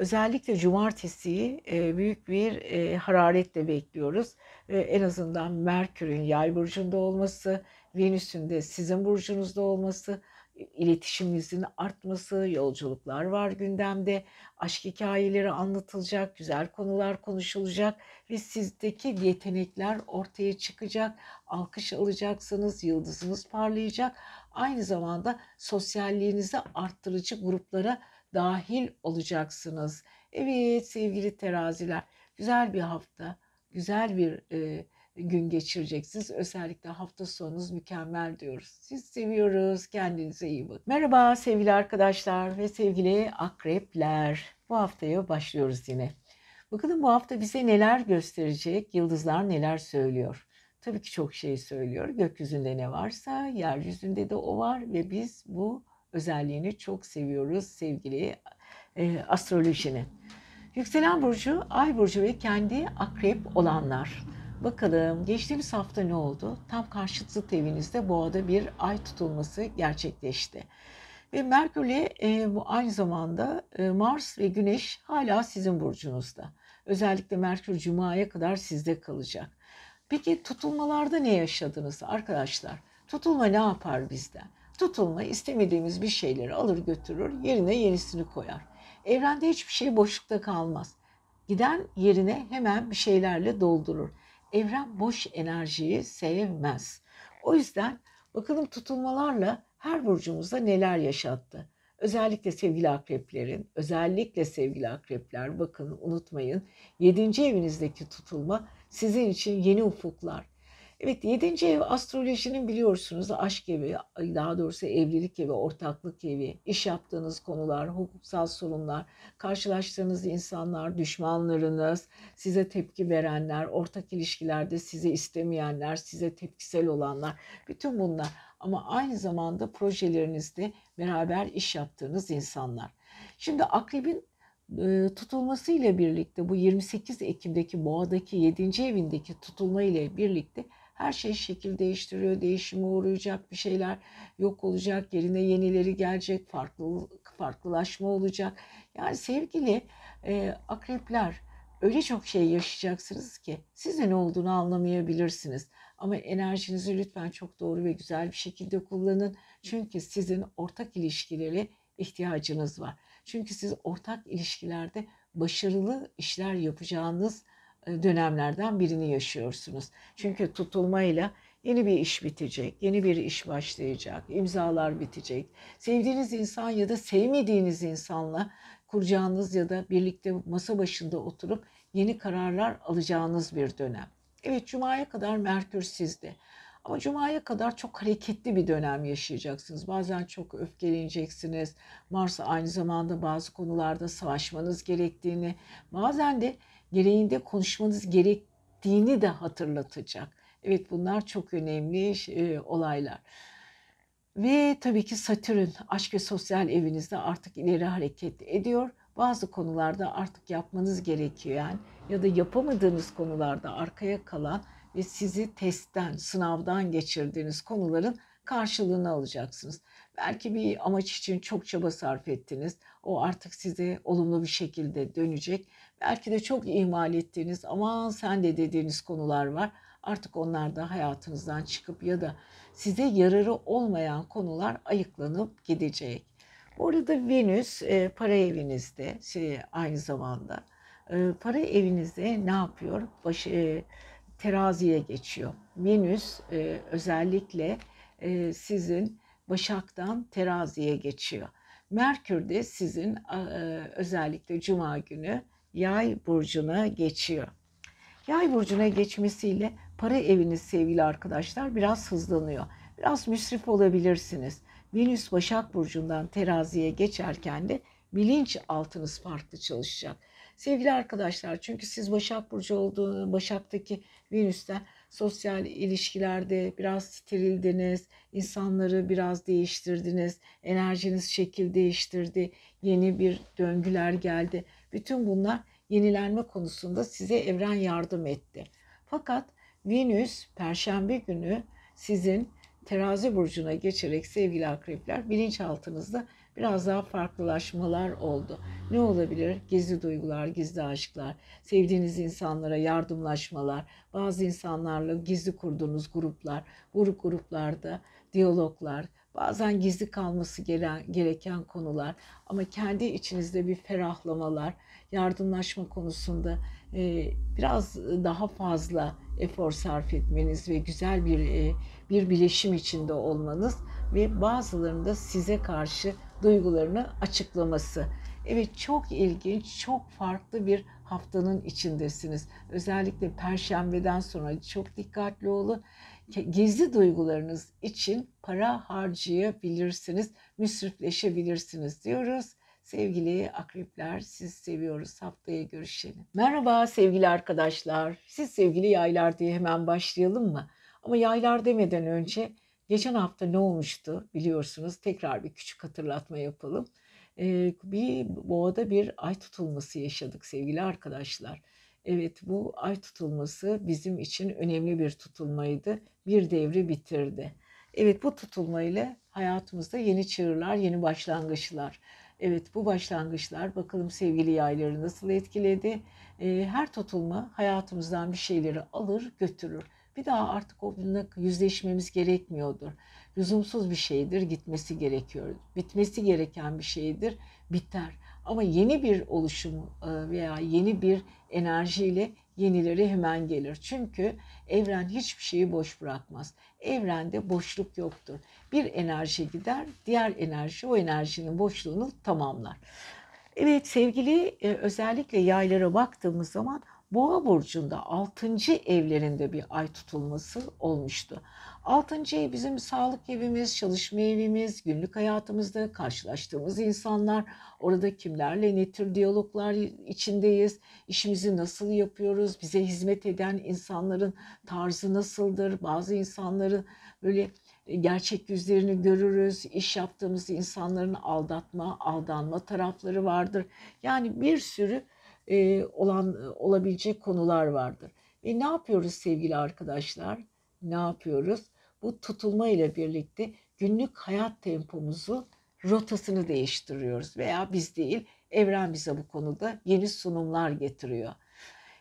S1: Özellikle cumartesiyi e, büyük bir e, hararetle bekliyoruz. En azından Merkür'ün yay burcunda olması, Venüs'ün de sizin burcunuzda olması, iletişiminizin artması, yolculuklar var gündemde, aşk hikayeleri anlatılacak, güzel konular konuşulacak ve sizdeki yetenekler ortaya çıkacak, alkış alacaksınız, yıldızınız parlayacak. Aynı zamanda sosyalliğinizi arttırıcı gruplara dahil olacaksınız. Evet sevgili teraziler, güzel bir hafta, güzel bir e, gün geçireceksiniz. Özellikle hafta sonunuz mükemmel diyoruz. Siz seviyoruz. Kendinize iyi bakın. Merhaba sevgili arkadaşlar ve sevgili akrepler. Bu haftaya başlıyoruz yine. Bakalım bu hafta bize neler gösterecek, yıldızlar neler söylüyor. Tabii ki çok şey söylüyor. Gökyüzünde ne varsa yeryüzünde de o var ve biz bu özelliğini çok seviyoruz sevgili e, astrolojinin. Yükselen burcu, ay burcu ve kendi akrep olanlar. Bakalım geçtiğimiz hafta ne oldu? Tam karşıtlık evinizde boğada bir ay tutulması gerçekleşti. Ve Merkür'le e, bu aynı zamanda e, Mars ve Güneş hala sizin burcunuzda. Özellikle Merkür Cuma'ya kadar sizde kalacak. Peki tutulmalarda ne yaşadınız arkadaşlar? Tutulma ne yapar bizden? Tutulma istemediğimiz bir şeyleri alır götürür, yerine yenisini koyar. Evrende hiçbir şey boşlukta kalmaz. Giden yerine hemen bir şeylerle doldurur. Evren boş enerjiyi sevmez. O yüzden bakalım tutulmalarla her burcumuzda neler yaşattı. Özellikle sevgili akreplerin, özellikle sevgili akrepler bakın unutmayın 7. evinizdeki tutulma sizin için yeni ufuklar, Evet 7. ev astrolojinin biliyorsunuz aşk evi, daha doğrusu evlilik evi, ortaklık evi, iş yaptığınız konular, hukuksal sorunlar, karşılaştığınız insanlar, düşmanlarınız, size tepki verenler, ortak ilişkilerde sizi istemeyenler, size tepkisel olanlar, bütün bunlar. Ama aynı zamanda projelerinizde beraber iş yaptığınız insanlar. Şimdi akrebin tutulması ile birlikte bu 28 Ekim'deki boğadaki 7. evindeki tutulma ile birlikte her şey şekil değiştiriyor, değişime uğrayacak bir şeyler yok olacak, yerine yenileri gelecek, farklı farklılaşma olacak. Yani sevgili e, akrepler öyle çok şey yaşayacaksınız ki siz de ne olduğunu anlamayabilirsiniz. Ama enerjinizi lütfen çok doğru ve güzel bir şekilde kullanın. Çünkü sizin ortak ilişkileri ihtiyacınız var. Çünkü siz ortak ilişkilerde başarılı işler yapacağınız dönemlerden birini yaşıyorsunuz. Çünkü tutulmayla yeni bir iş bitecek, yeni bir iş başlayacak, imzalar bitecek. Sevdiğiniz insan ya da sevmediğiniz insanla kuracağınız ya da birlikte masa başında oturup yeni kararlar alacağınız bir dönem. Evet Cuma'ya kadar Merkür sizde. Ama Cuma'ya kadar çok hareketli bir dönem yaşayacaksınız. Bazen çok öfkeleneceksiniz. Mars aynı zamanda bazı konularda savaşmanız gerektiğini, bazen de gereğinde konuşmanız gerektiğini de hatırlatacak. Evet bunlar çok önemli e, olaylar. Ve tabii ki Satürn aşk ve sosyal evinizde artık ileri hareket ediyor. Bazı konularda artık yapmanız gerekiyor yani ya da yapamadığınız konularda arkaya kalan ve sizi testten, sınavdan geçirdiğiniz konuların karşılığını alacaksınız. Belki bir amaç için çok çaba sarf ettiniz. O artık size olumlu bir şekilde dönecek. Belki de çok ihmal ettiğiniz aman sen de dediğiniz konular var. Artık onlar da hayatınızdan çıkıp ya da size yararı olmayan konular ayıklanıp gidecek. Bu arada Venüs e, para evinizde şey, aynı zamanda e, para evinizde ne yapıyor? Baş, e, teraziye geçiyor. Venüs özellikle sizin Başak'tan teraziye geçiyor. Merkür de sizin özellikle Cuma günü Yay burcuna geçiyor. Yay burcuna geçmesiyle para eviniz sevgili arkadaşlar biraz hızlanıyor. Biraz müsrif olabilirsiniz. Venüs Başak Burcu'ndan teraziye geçerken de bilinç altınız farklı çalışacak. Sevgili arkadaşlar çünkü siz Başak Burcu olduğu Başak'taki Venüs'ten sosyal ilişkilerde biraz sterildiniz, insanları biraz değiştirdiniz, enerjiniz şekil değiştirdi, yeni bir döngüler geldi. Bütün bunlar yenilenme konusunda size evren yardım etti. Fakat Venüs Perşembe günü sizin terazi burcuna geçerek sevgili akrepler bilinçaltınızda biraz daha farklılaşmalar oldu. Ne olabilir? Gizli duygular, gizli aşklar, sevdiğiniz insanlara yardımlaşmalar, bazı insanlarla gizli kurduğunuz gruplar, bu gruplarda diyaloglar, bazen gizli kalması gereken konular ama kendi içinizde bir ferahlamalar, yardımlaşma konusunda e, biraz daha fazla efor sarf etmeniz ve güzel bir e, bir bileşim içinde olmanız ve bazılarında size karşı duygularını açıklaması. Evet çok ilginç, çok farklı bir haftanın içindesiniz. Özellikle perşembeden sonra çok dikkatli olun. Gizli duygularınız için para harcayabilirsiniz, müsrifleşebilirsiniz diyoruz. Sevgili akrepler, siz seviyoruz. Haftaya görüşelim. Merhaba sevgili arkadaşlar. Siz sevgili yaylar diye hemen başlayalım mı? Ama yaylar demeden önce geçen hafta ne olmuştu biliyorsunuz. Tekrar bir küçük hatırlatma yapalım. Ee, bir boğada bir ay tutulması yaşadık sevgili arkadaşlar. Evet bu ay tutulması bizim için önemli bir tutulmaydı. Bir devri bitirdi. Evet bu tutulmayla hayatımızda yeni çığırlar, yeni başlangıçlar. Evet bu başlangıçlar bakalım sevgili yayları nasıl etkiledi. Ee, her tutulma hayatımızdan bir şeyleri alır götürür. Bir daha artık onunla yüzleşmemiz gerekmiyordur. Lüzumsuz bir şeydir, gitmesi gerekiyor. Bitmesi gereken bir şeydir, biter. Ama yeni bir oluşum e, veya yeni bir enerjiyle yenileri hemen gelir. Çünkü evren hiçbir şeyi boş bırakmaz. Evrende boşluk yoktur. Bir enerji gider, diğer enerji o enerjinin boşluğunu tamamlar. Evet sevgili e, özellikle yaylara baktığımız zaman Boğa burcunda 6. evlerinde bir ay tutulması olmuştu. 6. ev bizim sağlık evimiz, çalışma evimiz, günlük hayatımızda karşılaştığımız insanlar, orada kimlerle ne tür diyaloglar içindeyiz, işimizi nasıl yapıyoruz, bize hizmet eden insanların tarzı nasıldır, bazı insanların böyle gerçek yüzlerini görürüz. İş yaptığımız insanların aldatma, aldanma tarafları vardır. Yani bir sürü e, olan olabilecek konular vardır. Ve ne yapıyoruz sevgili arkadaşlar? Ne yapıyoruz? Bu tutulma ile birlikte günlük hayat tempomuzu rotasını değiştiriyoruz veya biz değil evren bize bu konuda yeni sunumlar getiriyor.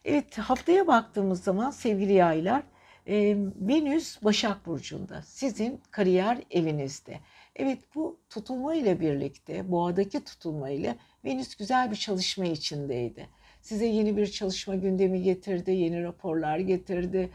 S1: Evet haftaya baktığımız zaman sevgili yaylar e, Venüs Başak Burcu'nda sizin kariyer evinizde. Evet bu tutulma ile birlikte boğadaki tutulma ile Venüs güzel bir çalışma içindeydi. Size yeni bir çalışma gündemi getirdi, yeni raporlar getirdi.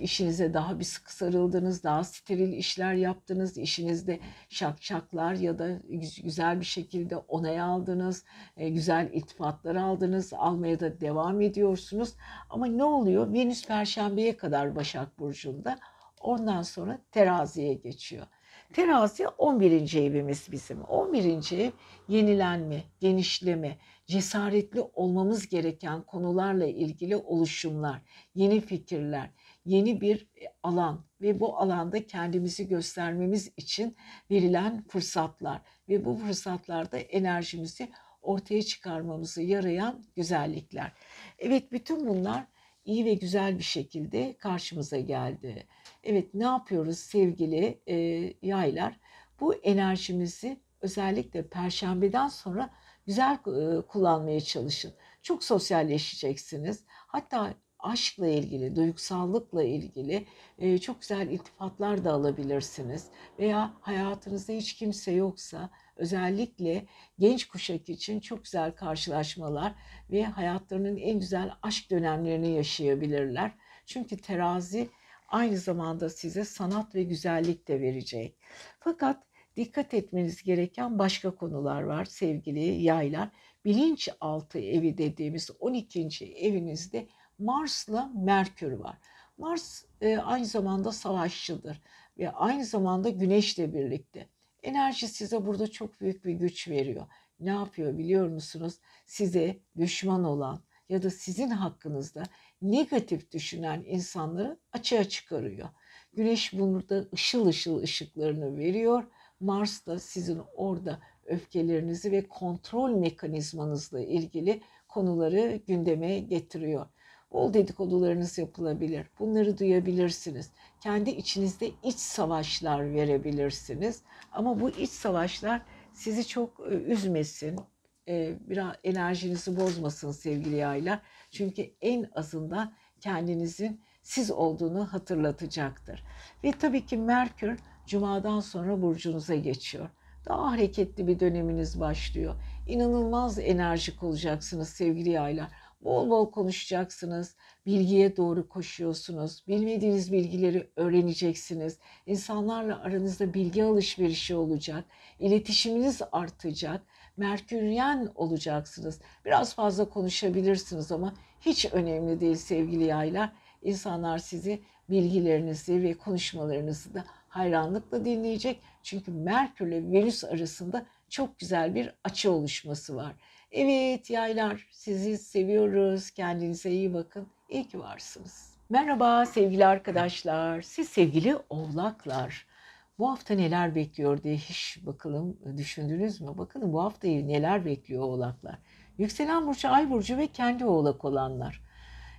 S1: işinize daha bir sıkı sarıldınız, daha steril işler yaptınız. işinizde şakşaklar ya da güzel bir şekilde onay aldınız, e, güzel iltifatlar aldınız, almaya da devam ediyorsunuz. Ama ne oluyor? Venüs Perşembe'ye kadar Başak Burcu'nda, ondan sonra teraziye geçiyor. Terazi 11. evimiz bizim. 11. ev yenilenme, genişleme, cesaretli olmamız gereken konularla ilgili oluşumlar, yeni fikirler, yeni bir e, alan ve bu alanda kendimizi göstermemiz için verilen fırsatlar ve bu fırsatlarda enerjimizi ortaya çıkarmamızı yarayan güzellikler. Evet bütün bunlar iyi ve güzel bir şekilde karşımıza geldi. Evet ne yapıyoruz sevgili e, yaylar? Bu enerjimizi özellikle perşembeden sonra güzel kullanmaya çalışın. Çok sosyalleşeceksiniz. Hatta aşkla ilgili, duygusallıkla ilgili çok güzel iltifatlar da alabilirsiniz. Veya hayatınızda hiç kimse yoksa özellikle genç kuşak için çok güzel karşılaşmalar ve hayatlarının en güzel aşk dönemlerini yaşayabilirler. Çünkü terazi aynı zamanda size sanat ve güzellik de verecek. Fakat dikkat etmeniz gereken başka konular var sevgili yaylar. Bilinçaltı evi dediğimiz 12. evinizde Mars'la Merkür var. Mars e, aynı zamanda savaşçıdır ve aynı zamanda Güneş'le birlikte. Enerji size burada çok büyük bir güç veriyor. Ne yapıyor biliyor musunuz? Size düşman olan ya da sizin hakkınızda negatif düşünen insanları açığa çıkarıyor. Güneş burada ışıl ışıl ışıklarını veriyor Mars da sizin orada öfkelerinizi ve kontrol mekanizmanızla ilgili konuları gündeme getiriyor. Bol dedikodularınız yapılabilir. Bunları duyabilirsiniz. Kendi içinizde iç savaşlar verebilirsiniz. Ama bu iç savaşlar sizi çok e, üzmesin, e, biraz enerjinizi bozmasın sevgili yaylar. Çünkü en azından kendinizin siz olduğunu hatırlatacaktır. Ve tabii ki Merkür Cuma'dan sonra burcunuza geçiyor. Daha hareketli bir döneminiz başlıyor. İnanılmaz enerjik olacaksınız sevgili yaylar. Bol bol konuşacaksınız. Bilgiye doğru koşuyorsunuz. Bilmediğiniz bilgileri öğreneceksiniz. İnsanlarla aranızda bilgi alışverişi olacak. İletişiminiz artacak. Merküryen olacaksınız. Biraz fazla konuşabilirsiniz ama hiç önemli değil sevgili yaylar. İnsanlar sizi bilgilerinizi ve konuşmalarınızı da hayranlıkla dinleyecek. Çünkü Merkür ile Venüs arasında çok güzel bir açı oluşması var. Evet yaylar sizi seviyoruz. Kendinize iyi bakın. İyi ki varsınız. Merhaba sevgili arkadaşlar. Siz sevgili oğlaklar. Bu hafta neler bekliyor diye hiç bakalım düşündünüz mü? Bakalım bu haftayı neler bekliyor oğlaklar. Yükselen burcu, ay burcu ve kendi oğlak olanlar.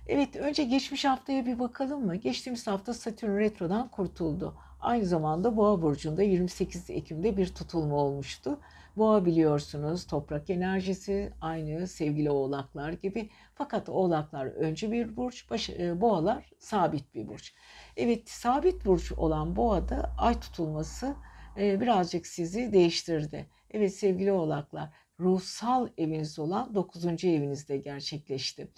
S1: Evet önce geçmiş haftaya bir bakalım mı? Geçtiğimiz hafta Satürn retrodan kurtuldu. Aynı zamanda Boğa burcunda 28 Ekim'de bir tutulma olmuştu. Boğa biliyorsunuz toprak enerjisi aynı sevgili oğlaklar gibi. Fakat oğlaklar öncü bir burç, baş, e, boğalar sabit bir burç. Evet sabit burç olan boğada ay tutulması e, birazcık sizi değiştirdi. Evet sevgili oğlaklar ruhsal eviniz olan 9. evinizde gerçekleşti.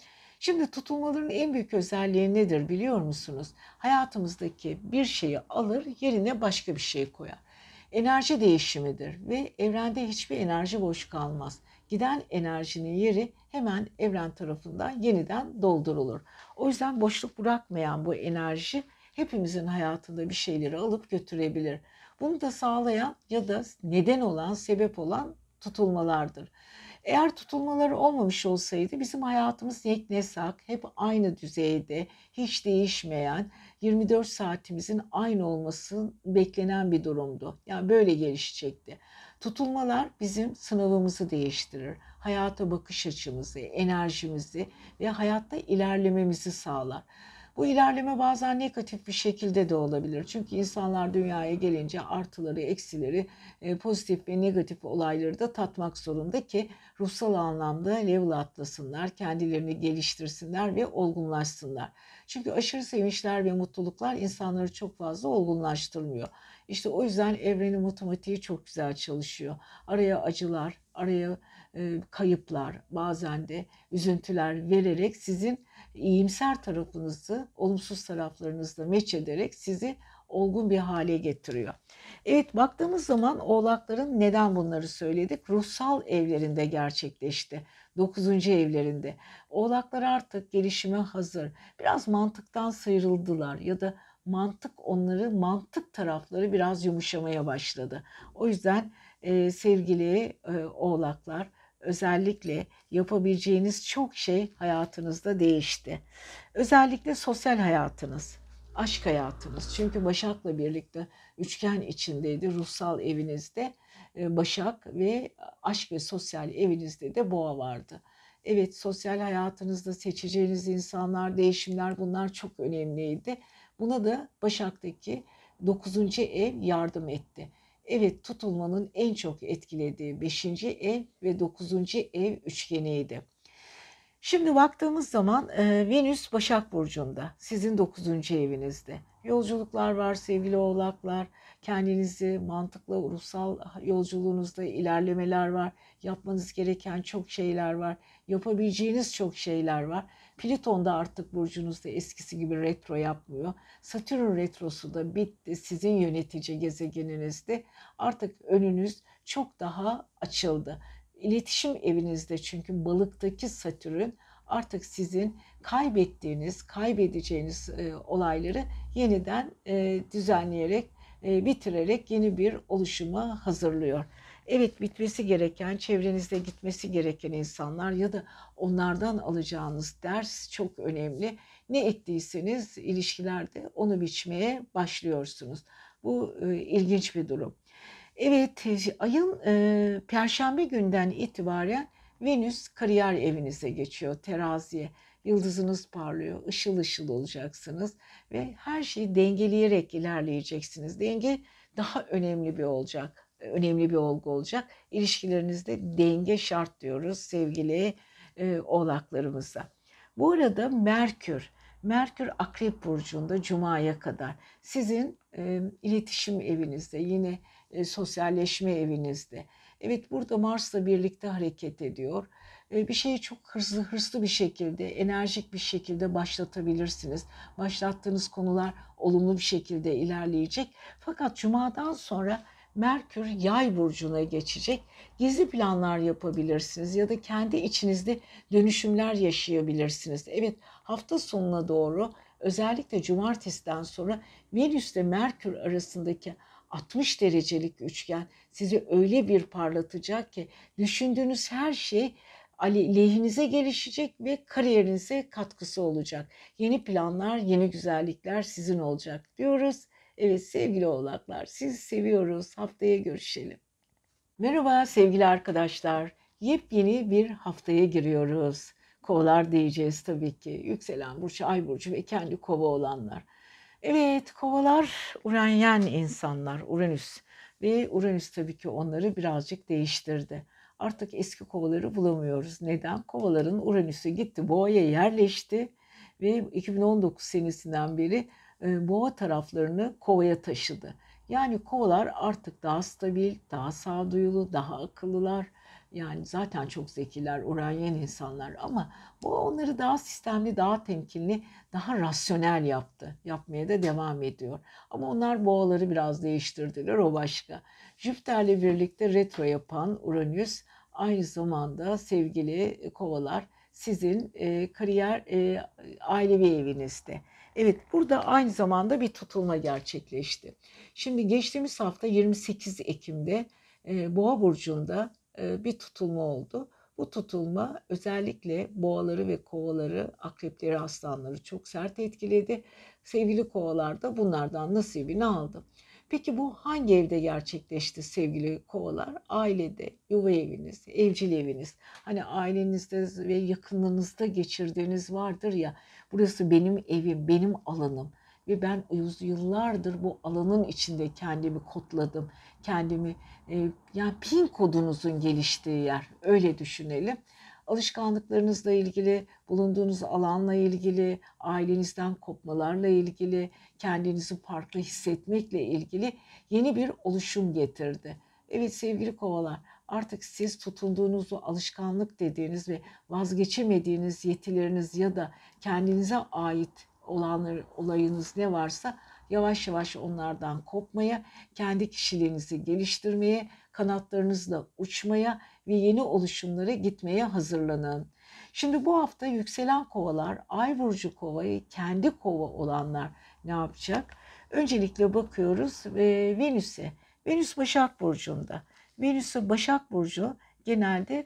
S1: Şimdi tutulmaların en büyük özelliği nedir biliyor musunuz? Hayatımızdaki bir şeyi alır yerine başka bir şey koyar. Enerji değişimidir ve evrende hiçbir enerji boş kalmaz. Giden enerjinin yeri hemen evren tarafından yeniden doldurulur. O yüzden boşluk bırakmayan bu enerji hepimizin hayatında bir şeyleri alıp götürebilir. Bunu da sağlayan ya da neden olan, sebep olan tutulmalardır. Eğer tutulmaları olmamış olsaydı bizim hayatımız yeknesak, hep aynı düzeyde, hiç değişmeyen, 24 saatimizin aynı olması beklenen bir durumdu. Yani böyle gelişecekti. Tutulmalar bizim sınavımızı değiştirir. Hayata bakış açımızı, enerjimizi ve hayatta ilerlememizi sağlar. Bu ilerleme bazen negatif bir şekilde de olabilir. Çünkü insanlar dünyaya gelince artıları, eksileri, e, pozitif ve negatif olayları da tatmak zorunda ki ruhsal anlamda level atlasınlar, kendilerini geliştirsinler ve olgunlaşsınlar. Çünkü aşırı sevinçler ve mutluluklar insanları çok fazla olgunlaştırmıyor. İşte o yüzden evrenin matematiği çok güzel çalışıyor. Araya acılar, araya e, kayıplar, bazen de üzüntüler vererek sizin iyimser tarafınızı olumsuz taraflarınızla meç ederek sizi olgun bir hale getiriyor. Evet baktığımız zaman oğlakların neden bunları söyledik? Ruhsal evlerinde gerçekleşti. Dokuzuncu evlerinde. Oğlaklar artık gelişime hazır. Biraz mantıktan sıyrıldılar ya da mantık onları, mantık tarafları biraz yumuşamaya başladı. O yüzden e, sevgili e, oğlaklar özellikle yapabileceğiniz çok şey hayatınızda değişti. Özellikle sosyal hayatınız, aşk hayatınız. Çünkü Başak'la birlikte üçgen içindeydi ruhsal evinizde. E, Başak ve aşk ve sosyal evinizde de boğa vardı. Evet sosyal hayatınızda seçeceğiniz insanlar, değişimler bunlar çok önemliydi. Buna da Başak'taki 9. ev yardım etti. Evet tutulmanın en çok etkilediği 5. ev ve 9. ev üçgeniydi. Şimdi baktığımız zaman e, Venüs Başak Burcu'nda sizin 9. evinizde. Yolculuklar var sevgili oğlaklar. Kendinizi mantıkla ruhsal yolculuğunuzda ilerlemeler var. Yapmanız gereken çok şeyler var. Yapabileceğiniz çok şeyler var. Plüton da artık burcunuzda eskisi gibi retro yapmıyor. Satürn retrosu da bitti. Sizin yönetici gezegeninizde artık önünüz çok daha açıldı. İletişim evinizde çünkü balıktaki Satürn artık sizin kaybettiğiniz, kaybedeceğiniz e, olayları yeniden e, düzenleyerek, e, bitirerek yeni bir oluşuma hazırlıyor. Evet bitmesi gereken, çevrenizde gitmesi gereken insanlar ya da onlardan alacağınız ders çok önemli. Ne ettiyseniz ilişkilerde onu biçmeye başlıyorsunuz. Bu e, ilginç bir durum. Evet ayın e, perşembe günden itibaren Venüs kariyer evinize geçiyor teraziye. Yıldızınız parlıyor, ışıl ışıl olacaksınız ve her şeyi dengeleyerek ilerleyeceksiniz. Denge daha önemli bir olacak önemli bir olgu olacak. İlişkilerinizde denge şart diyoruz sevgili e, oğlaklarımıza. Bu arada Merkür, Merkür Akrep Burcu'nda Cuma'ya kadar sizin e, iletişim evinizde, yine e, sosyalleşme evinizde. Evet burada Mars'la birlikte hareket ediyor. E, bir şeyi çok hızlı hırslı bir şekilde, enerjik bir şekilde başlatabilirsiniz. Başlattığınız konular olumlu bir şekilde ilerleyecek. Fakat Cuma'dan sonra Merkür yay burcuna geçecek. Gizli planlar yapabilirsiniz ya da kendi içinizde dönüşümler yaşayabilirsiniz. Evet hafta sonuna doğru özellikle cumartesiden sonra Venüs ile Merkür arasındaki 60 derecelik üçgen sizi öyle bir parlatacak ki düşündüğünüz her şey lehinize gelişecek ve kariyerinize katkısı olacak. Yeni planlar, yeni güzellikler sizin olacak diyoruz. Evet sevgili oğlaklar sizi seviyoruz. Haftaya görüşelim. Merhaba sevgili arkadaşlar. Yepyeni bir haftaya giriyoruz. Kovalar diyeceğiz tabii ki. Yükselen burcu, ay burcu ve kendi kova olanlar. Evet kovalar Uranyen insanlar, Uranüs. Ve Uranüs tabii ki onları birazcık değiştirdi. Artık eski kovaları bulamıyoruz. Neden? Kovaların Uranüs'e gitti, boğaya yerleşti ve 2019 senesinden beri boğa taraflarını kovaya taşıdı. Yani kovalar artık daha stabil, daha sağduyulu, daha akıllılar. Yani zaten çok zekiler, uranyen insanlar ama bu onları daha sistemli, daha temkinli, daha rasyonel yaptı. Yapmaya da devam ediyor. Ama onlar boğaları biraz değiştirdiler, o başka. Jüpiter'le birlikte retro yapan Uranüs aynı zamanda sevgili kovalar sizin e, kariyer e, ailevi evinizde. Evet burada aynı zamanda bir tutulma gerçekleşti. Şimdi geçtiğimiz hafta 28 Ekim'de e, Boğa burcunda e, bir tutulma oldu. Bu tutulma özellikle boğaları ve kovaları, akrepleri, aslanları çok sert etkiledi. Sevgili kovalar da bunlardan nasibini aldı. Peki bu hangi evde gerçekleşti sevgili kovalar? Ailede, yuva eviniz, evcil eviniz. Hani ailenizde ve yakınlığınızda geçirdiğiniz vardır ya. Burası benim evim, benim alanım. Ve ben yıllardır bu alanın içinde kendimi kodladım. Kendimi, e, yani pin kodunuzun geliştiği yer. Öyle düşünelim alışkanlıklarınızla ilgili, bulunduğunuz alanla ilgili, ailenizden kopmalarla ilgili, kendinizi farklı hissetmekle ilgili yeni bir oluşum getirdi. Evet sevgili kovalar artık siz tutunduğunuz o alışkanlık dediğiniz ve vazgeçemediğiniz yetileriniz ya da kendinize ait olanlar, olayınız ne varsa yavaş yavaş onlardan kopmaya, kendi kişiliğinizi geliştirmeye, kanatlarınızla uçmaya ve yeni oluşumlara gitmeye hazırlanın. Şimdi bu hafta yükselen kovalar, ay burcu kovayı kendi kova olanlar ne yapacak? Öncelikle bakıyoruz ve Venüs'e. Venüs Başak Burcu'nda. Venüs'e Başak Burcu genelde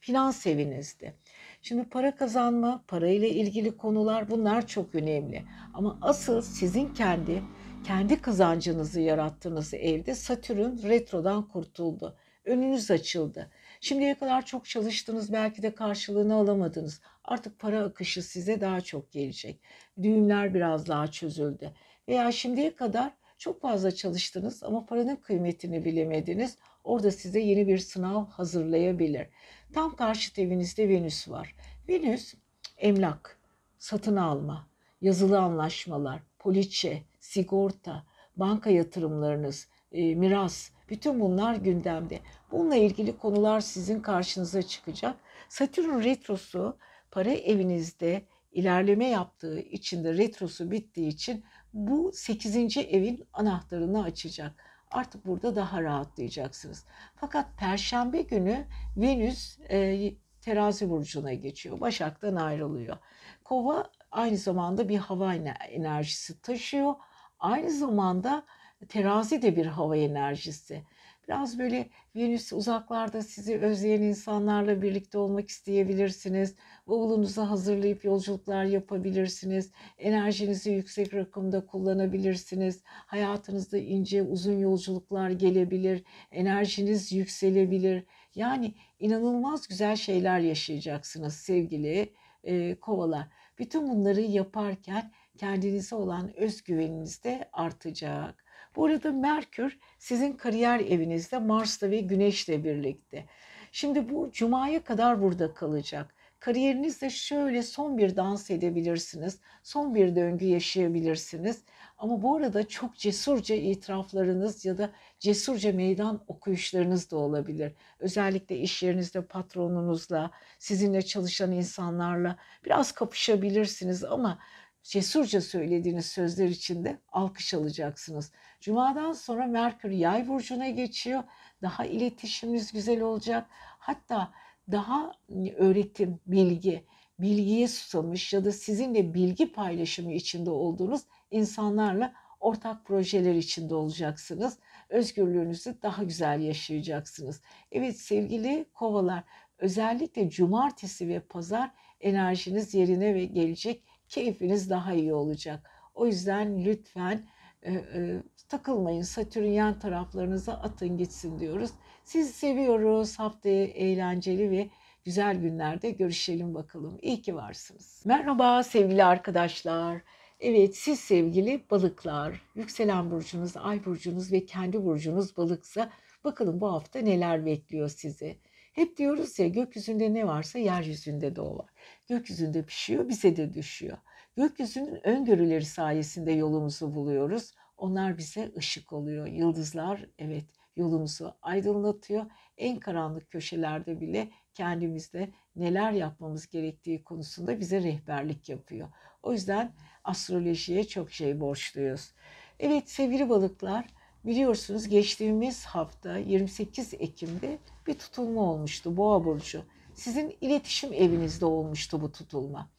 S1: finans evinizde. Şimdi para kazanma, parayla ilgili konular bunlar çok önemli. Ama asıl sizin kendi kendi kazancınızı yarattığınız evde Satürn retrodan kurtuldu. Önünüz açıldı. Şimdiye kadar çok çalıştınız belki de karşılığını alamadınız. Artık para akışı size daha çok gelecek. Düğümler biraz daha çözüldü. Veya şimdiye kadar çok fazla çalıştınız ama paranın kıymetini bilemediniz. Orada size yeni bir sınav hazırlayabilir. Tam karşıt evinizde Venüs var. Venüs emlak, satın alma, yazılı anlaşmalar, poliçe, sigorta, banka yatırımlarınız, e, miras, bütün bunlar gündemde. Bununla ilgili konular sizin karşınıza çıkacak. Satürn retrosu para evinizde ilerleme yaptığı için de retrosu bittiği için bu 8. evin anahtarını açacak. Artık burada daha rahatlayacaksınız. Fakat perşembe günü Venüs e, terazi burcuna geçiyor. Başak'tan ayrılıyor. Kova aynı zamanda bir hava enerjisi taşıyor. Aynı zamanda terazi de bir hava enerjisi. Biraz böyle Venüs uzaklarda sizi özleyen insanlarla birlikte olmak isteyebilirsiniz. Bavulunuzu hazırlayıp yolculuklar yapabilirsiniz. Enerjinizi yüksek rakımda kullanabilirsiniz. Hayatınızda ince uzun yolculuklar gelebilir. Enerjiniz yükselebilir. Yani inanılmaz güzel şeyler yaşayacaksınız sevgili e, kovalar. Bütün bunları yaparken kendinize olan özgüveniniz de artacak. Bu arada Merkür sizin kariyer evinizde Mars'ta ve Güneş'le birlikte. Şimdi bu Cuma'ya kadar burada kalacak. Kariyerinizde şöyle son bir dans edebilirsiniz. Son bir döngü yaşayabilirsiniz. Ama bu arada çok cesurca itiraflarınız ya da cesurca meydan okuyuşlarınız da olabilir. Özellikle iş yerinizde patronunuzla, sizinle çalışan insanlarla biraz kapışabilirsiniz ama cesurca söylediğiniz sözler için de alkış alacaksınız. Cuma'dan sonra Merkür Yay burcuna geçiyor. Daha iletişiminiz güzel olacak. Hatta daha öğretim, bilgi, bilgiye susamış ya da sizinle bilgi paylaşımı içinde olduğunuz insanlarla ortak projeler içinde olacaksınız. Özgürlüğünüzü daha güzel yaşayacaksınız. Evet sevgili kovalar özellikle cumartesi ve pazar enerjiniz yerine ve gelecek. Keyfiniz daha iyi olacak. O yüzden lütfen e, e, takılmayın. Satürn yan taraflarınıza atın gitsin diyoruz. Sizi seviyoruz. Haftaya eğlenceli ve güzel günlerde görüşelim bakalım. İyi ki varsınız. Merhaba sevgili arkadaşlar. Evet siz sevgili balıklar, yükselen burcunuz, ay burcunuz ve kendi burcunuz balıksa bakalım bu hafta neler bekliyor sizi. Hep diyoruz ya gökyüzünde ne varsa yeryüzünde de o var. Gökyüzünde pişiyor bize de düşüyor. Gökyüzünün öngörüleri sayesinde yolumuzu buluyoruz. Onlar bize ışık oluyor. Yıldızlar evet yolumuzu aydınlatıyor. En karanlık köşelerde bile kendimizde neler yapmamız gerektiği konusunda bize rehberlik yapıyor. O yüzden astrolojiye çok şey borçluyuz. Evet sevgili balıklar biliyorsunuz geçtiğimiz hafta 28 Ekim'de bir tutulma olmuştu Boğa burcu. Sizin iletişim evinizde olmuştu bu tutulma.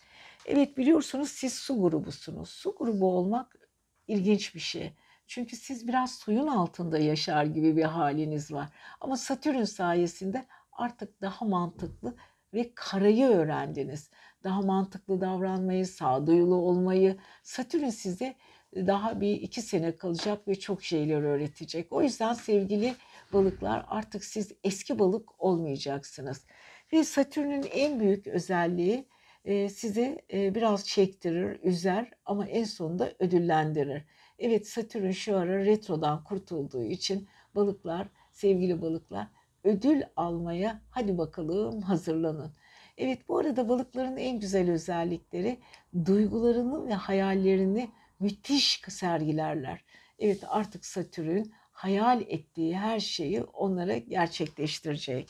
S1: Evet biliyorsunuz siz su grubusunuz. Su grubu olmak ilginç bir şey. Çünkü siz biraz suyun altında yaşar gibi bir haliniz var. Ama Satürn sayesinde artık daha mantıklı ve karayı öğrendiniz. Daha mantıklı davranmayı, sağduyulu olmayı. Satürn size daha bir iki sene kalacak ve çok şeyler öğretecek. O yüzden sevgili balıklar artık siz eski balık olmayacaksınız. Ve Satürn'ün en büyük özelliği size e, biraz çektirir, üzer ama en sonunda ödüllendirir. Evet Satürn şu ara retrodan kurtulduğu için balıklar, sevgili balıklar ödül almaya hadi bakalım hazırlanın. Evet bu arada balıkların en güzel özellikleri duygularını ve hayallerini müthiş sergilerler. Evet artık Satürn hayal ettiği her şeyi onlara gerçekleştirecek.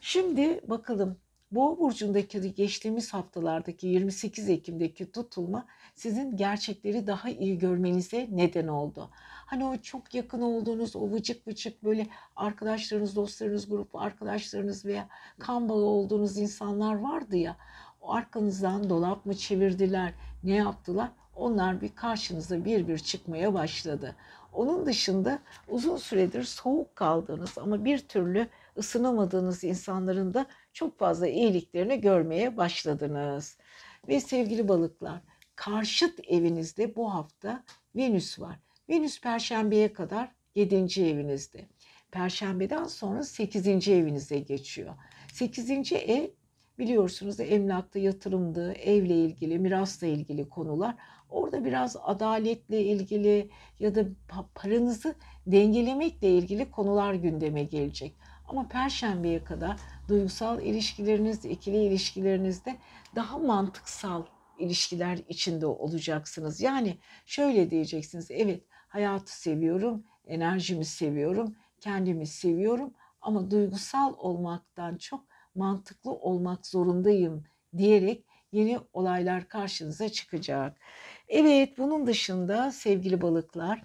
S1: Şimdi bakalım Boğa burcundaki geçtiğimiz haftalardaki 28 Ekim'deki tutulma sizin gerçekleri daha iyi görmenize neden oldu. Hani o çok yakın olduğunuz o vıcık vıcık böyle arkadaşlarınız, dostlarınız, grup arkadaşlarınız veya kan bağı olduğunuz insanlar vardı ya. O arkanızdan dolap mı çevirdiler, ne yaptılar? Onlar bir karşınıza bir bir çıkmaya başladı. Onun dışında uzun süredir soğuk kaldığınız ama bir türlü ısınamadığınız insanların da çok fazla iyiliklerini görmeye başladınız. Ve sevgili balıklar, karşıt evinizde bu hafta Venüs var. Venüs perşembeye kadar 7. evinizde. Perşembeden sonra 8. evinize geçiyor. 8. ev biliyorsunuz emlakta yatırımdı, evle ilgili, mirasla ilgili konular. Orada biraz adaletle ilgili ya da paranızı dengelemekle ilgili konular gündeme gelecek. Ama perşembeye kadar duygusal ilişkileriniz, ikili ilişkilerinizde daha mantıksal ilişkiler içinde olacaksınız. Yani şöyle diyeceksiniz. Evet, hayatı seviyorum, enerjimi seviyorum, kendimi seviyorum ama duygusal olmaktan çok mantıklı olmak zorundayım diyerek yeni olaylar karşınıza çıkacak. Evet, bunun dışında sevgili balıklar,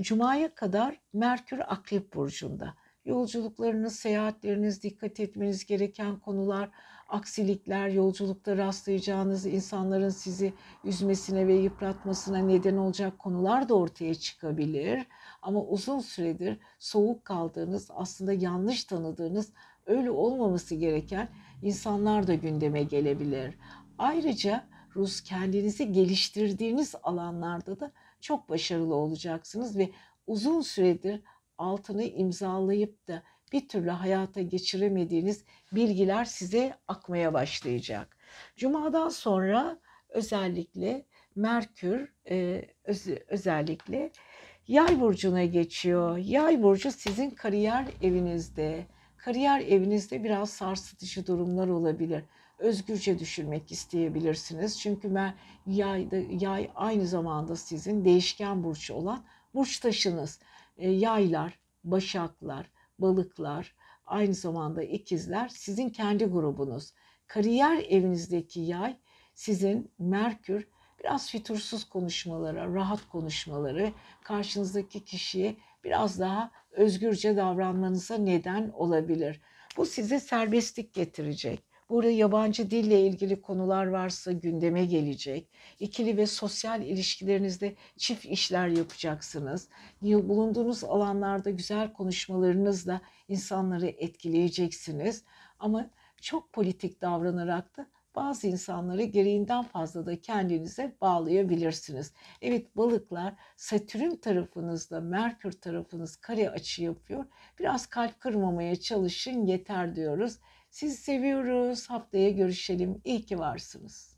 S1: Cuma'ya kadar Merkür Akrep Burcu'nda yolculuklarınız, seyahatleriniz, dikkat etmeniz gereken konular, aksilikler, yolculukta rastlayacağınız insanların sizi üzmesine ve yıpratmasına neden olacak konular da ortaya çıkabilir. Ama uzun süredir soğuk kaldığınız, aslında yanlış tanıdığınız, öyle olmaması gereken insanlar da gündeme gelebilir. Ayrıca Rus kendinizi geliştirdiğiniz alanlarda da çok başarılı olacaksınız ve uzun süredir altını imzalayıp da bir türlü hayata geçiremediğiniz bilgiler size akmaya başlayacak. Cuma'dan sonra özellikle Merkür e, öz, özellikle Yay burcuna geçiyor. Yay burcu sizin kariyer evinizde. Kariyer evinizde biraz sarsıtıcı durumlar olabilir. Özgürce düşürmek isteyebilirsiniz. Çünkü ben yayda, yay aynı zamanda sizin değişken burç olan burç taşınız. E, yaylar, başaklar, balıklar, aynı zamanda ikizler sizin kendi grubunuz. Kariyer evinizdeki yay sizin Merkür biraz fütursuz konuşmalara, rahat konuşmaları, karşınızdaki kişiye biraz daha özgürce davranmanıza neden olabilir. Bu size serbestlik getirecek. Burada yabancı dille ilgili konular varsa gündeme gelecek. İkili ve sosyal ilişkilerinizde çift işler yapacaksınız. Bulunduğunuz alanlarda güzel konuşmalarınızla insanları etkileyeceksiniz. Ama çok politik davranarak da bazı insanları gereğinden fazla da kendinize bağlayabilirsiniz. Evet balıklar Satürn tarafınızda Merkür tarafınız kare açı yapıyor. Biraz kalp kırmamaya çalışın yeter diyoruz. Sizi seviyoruz. Haftaya görüşelim. İyi ki varsınız.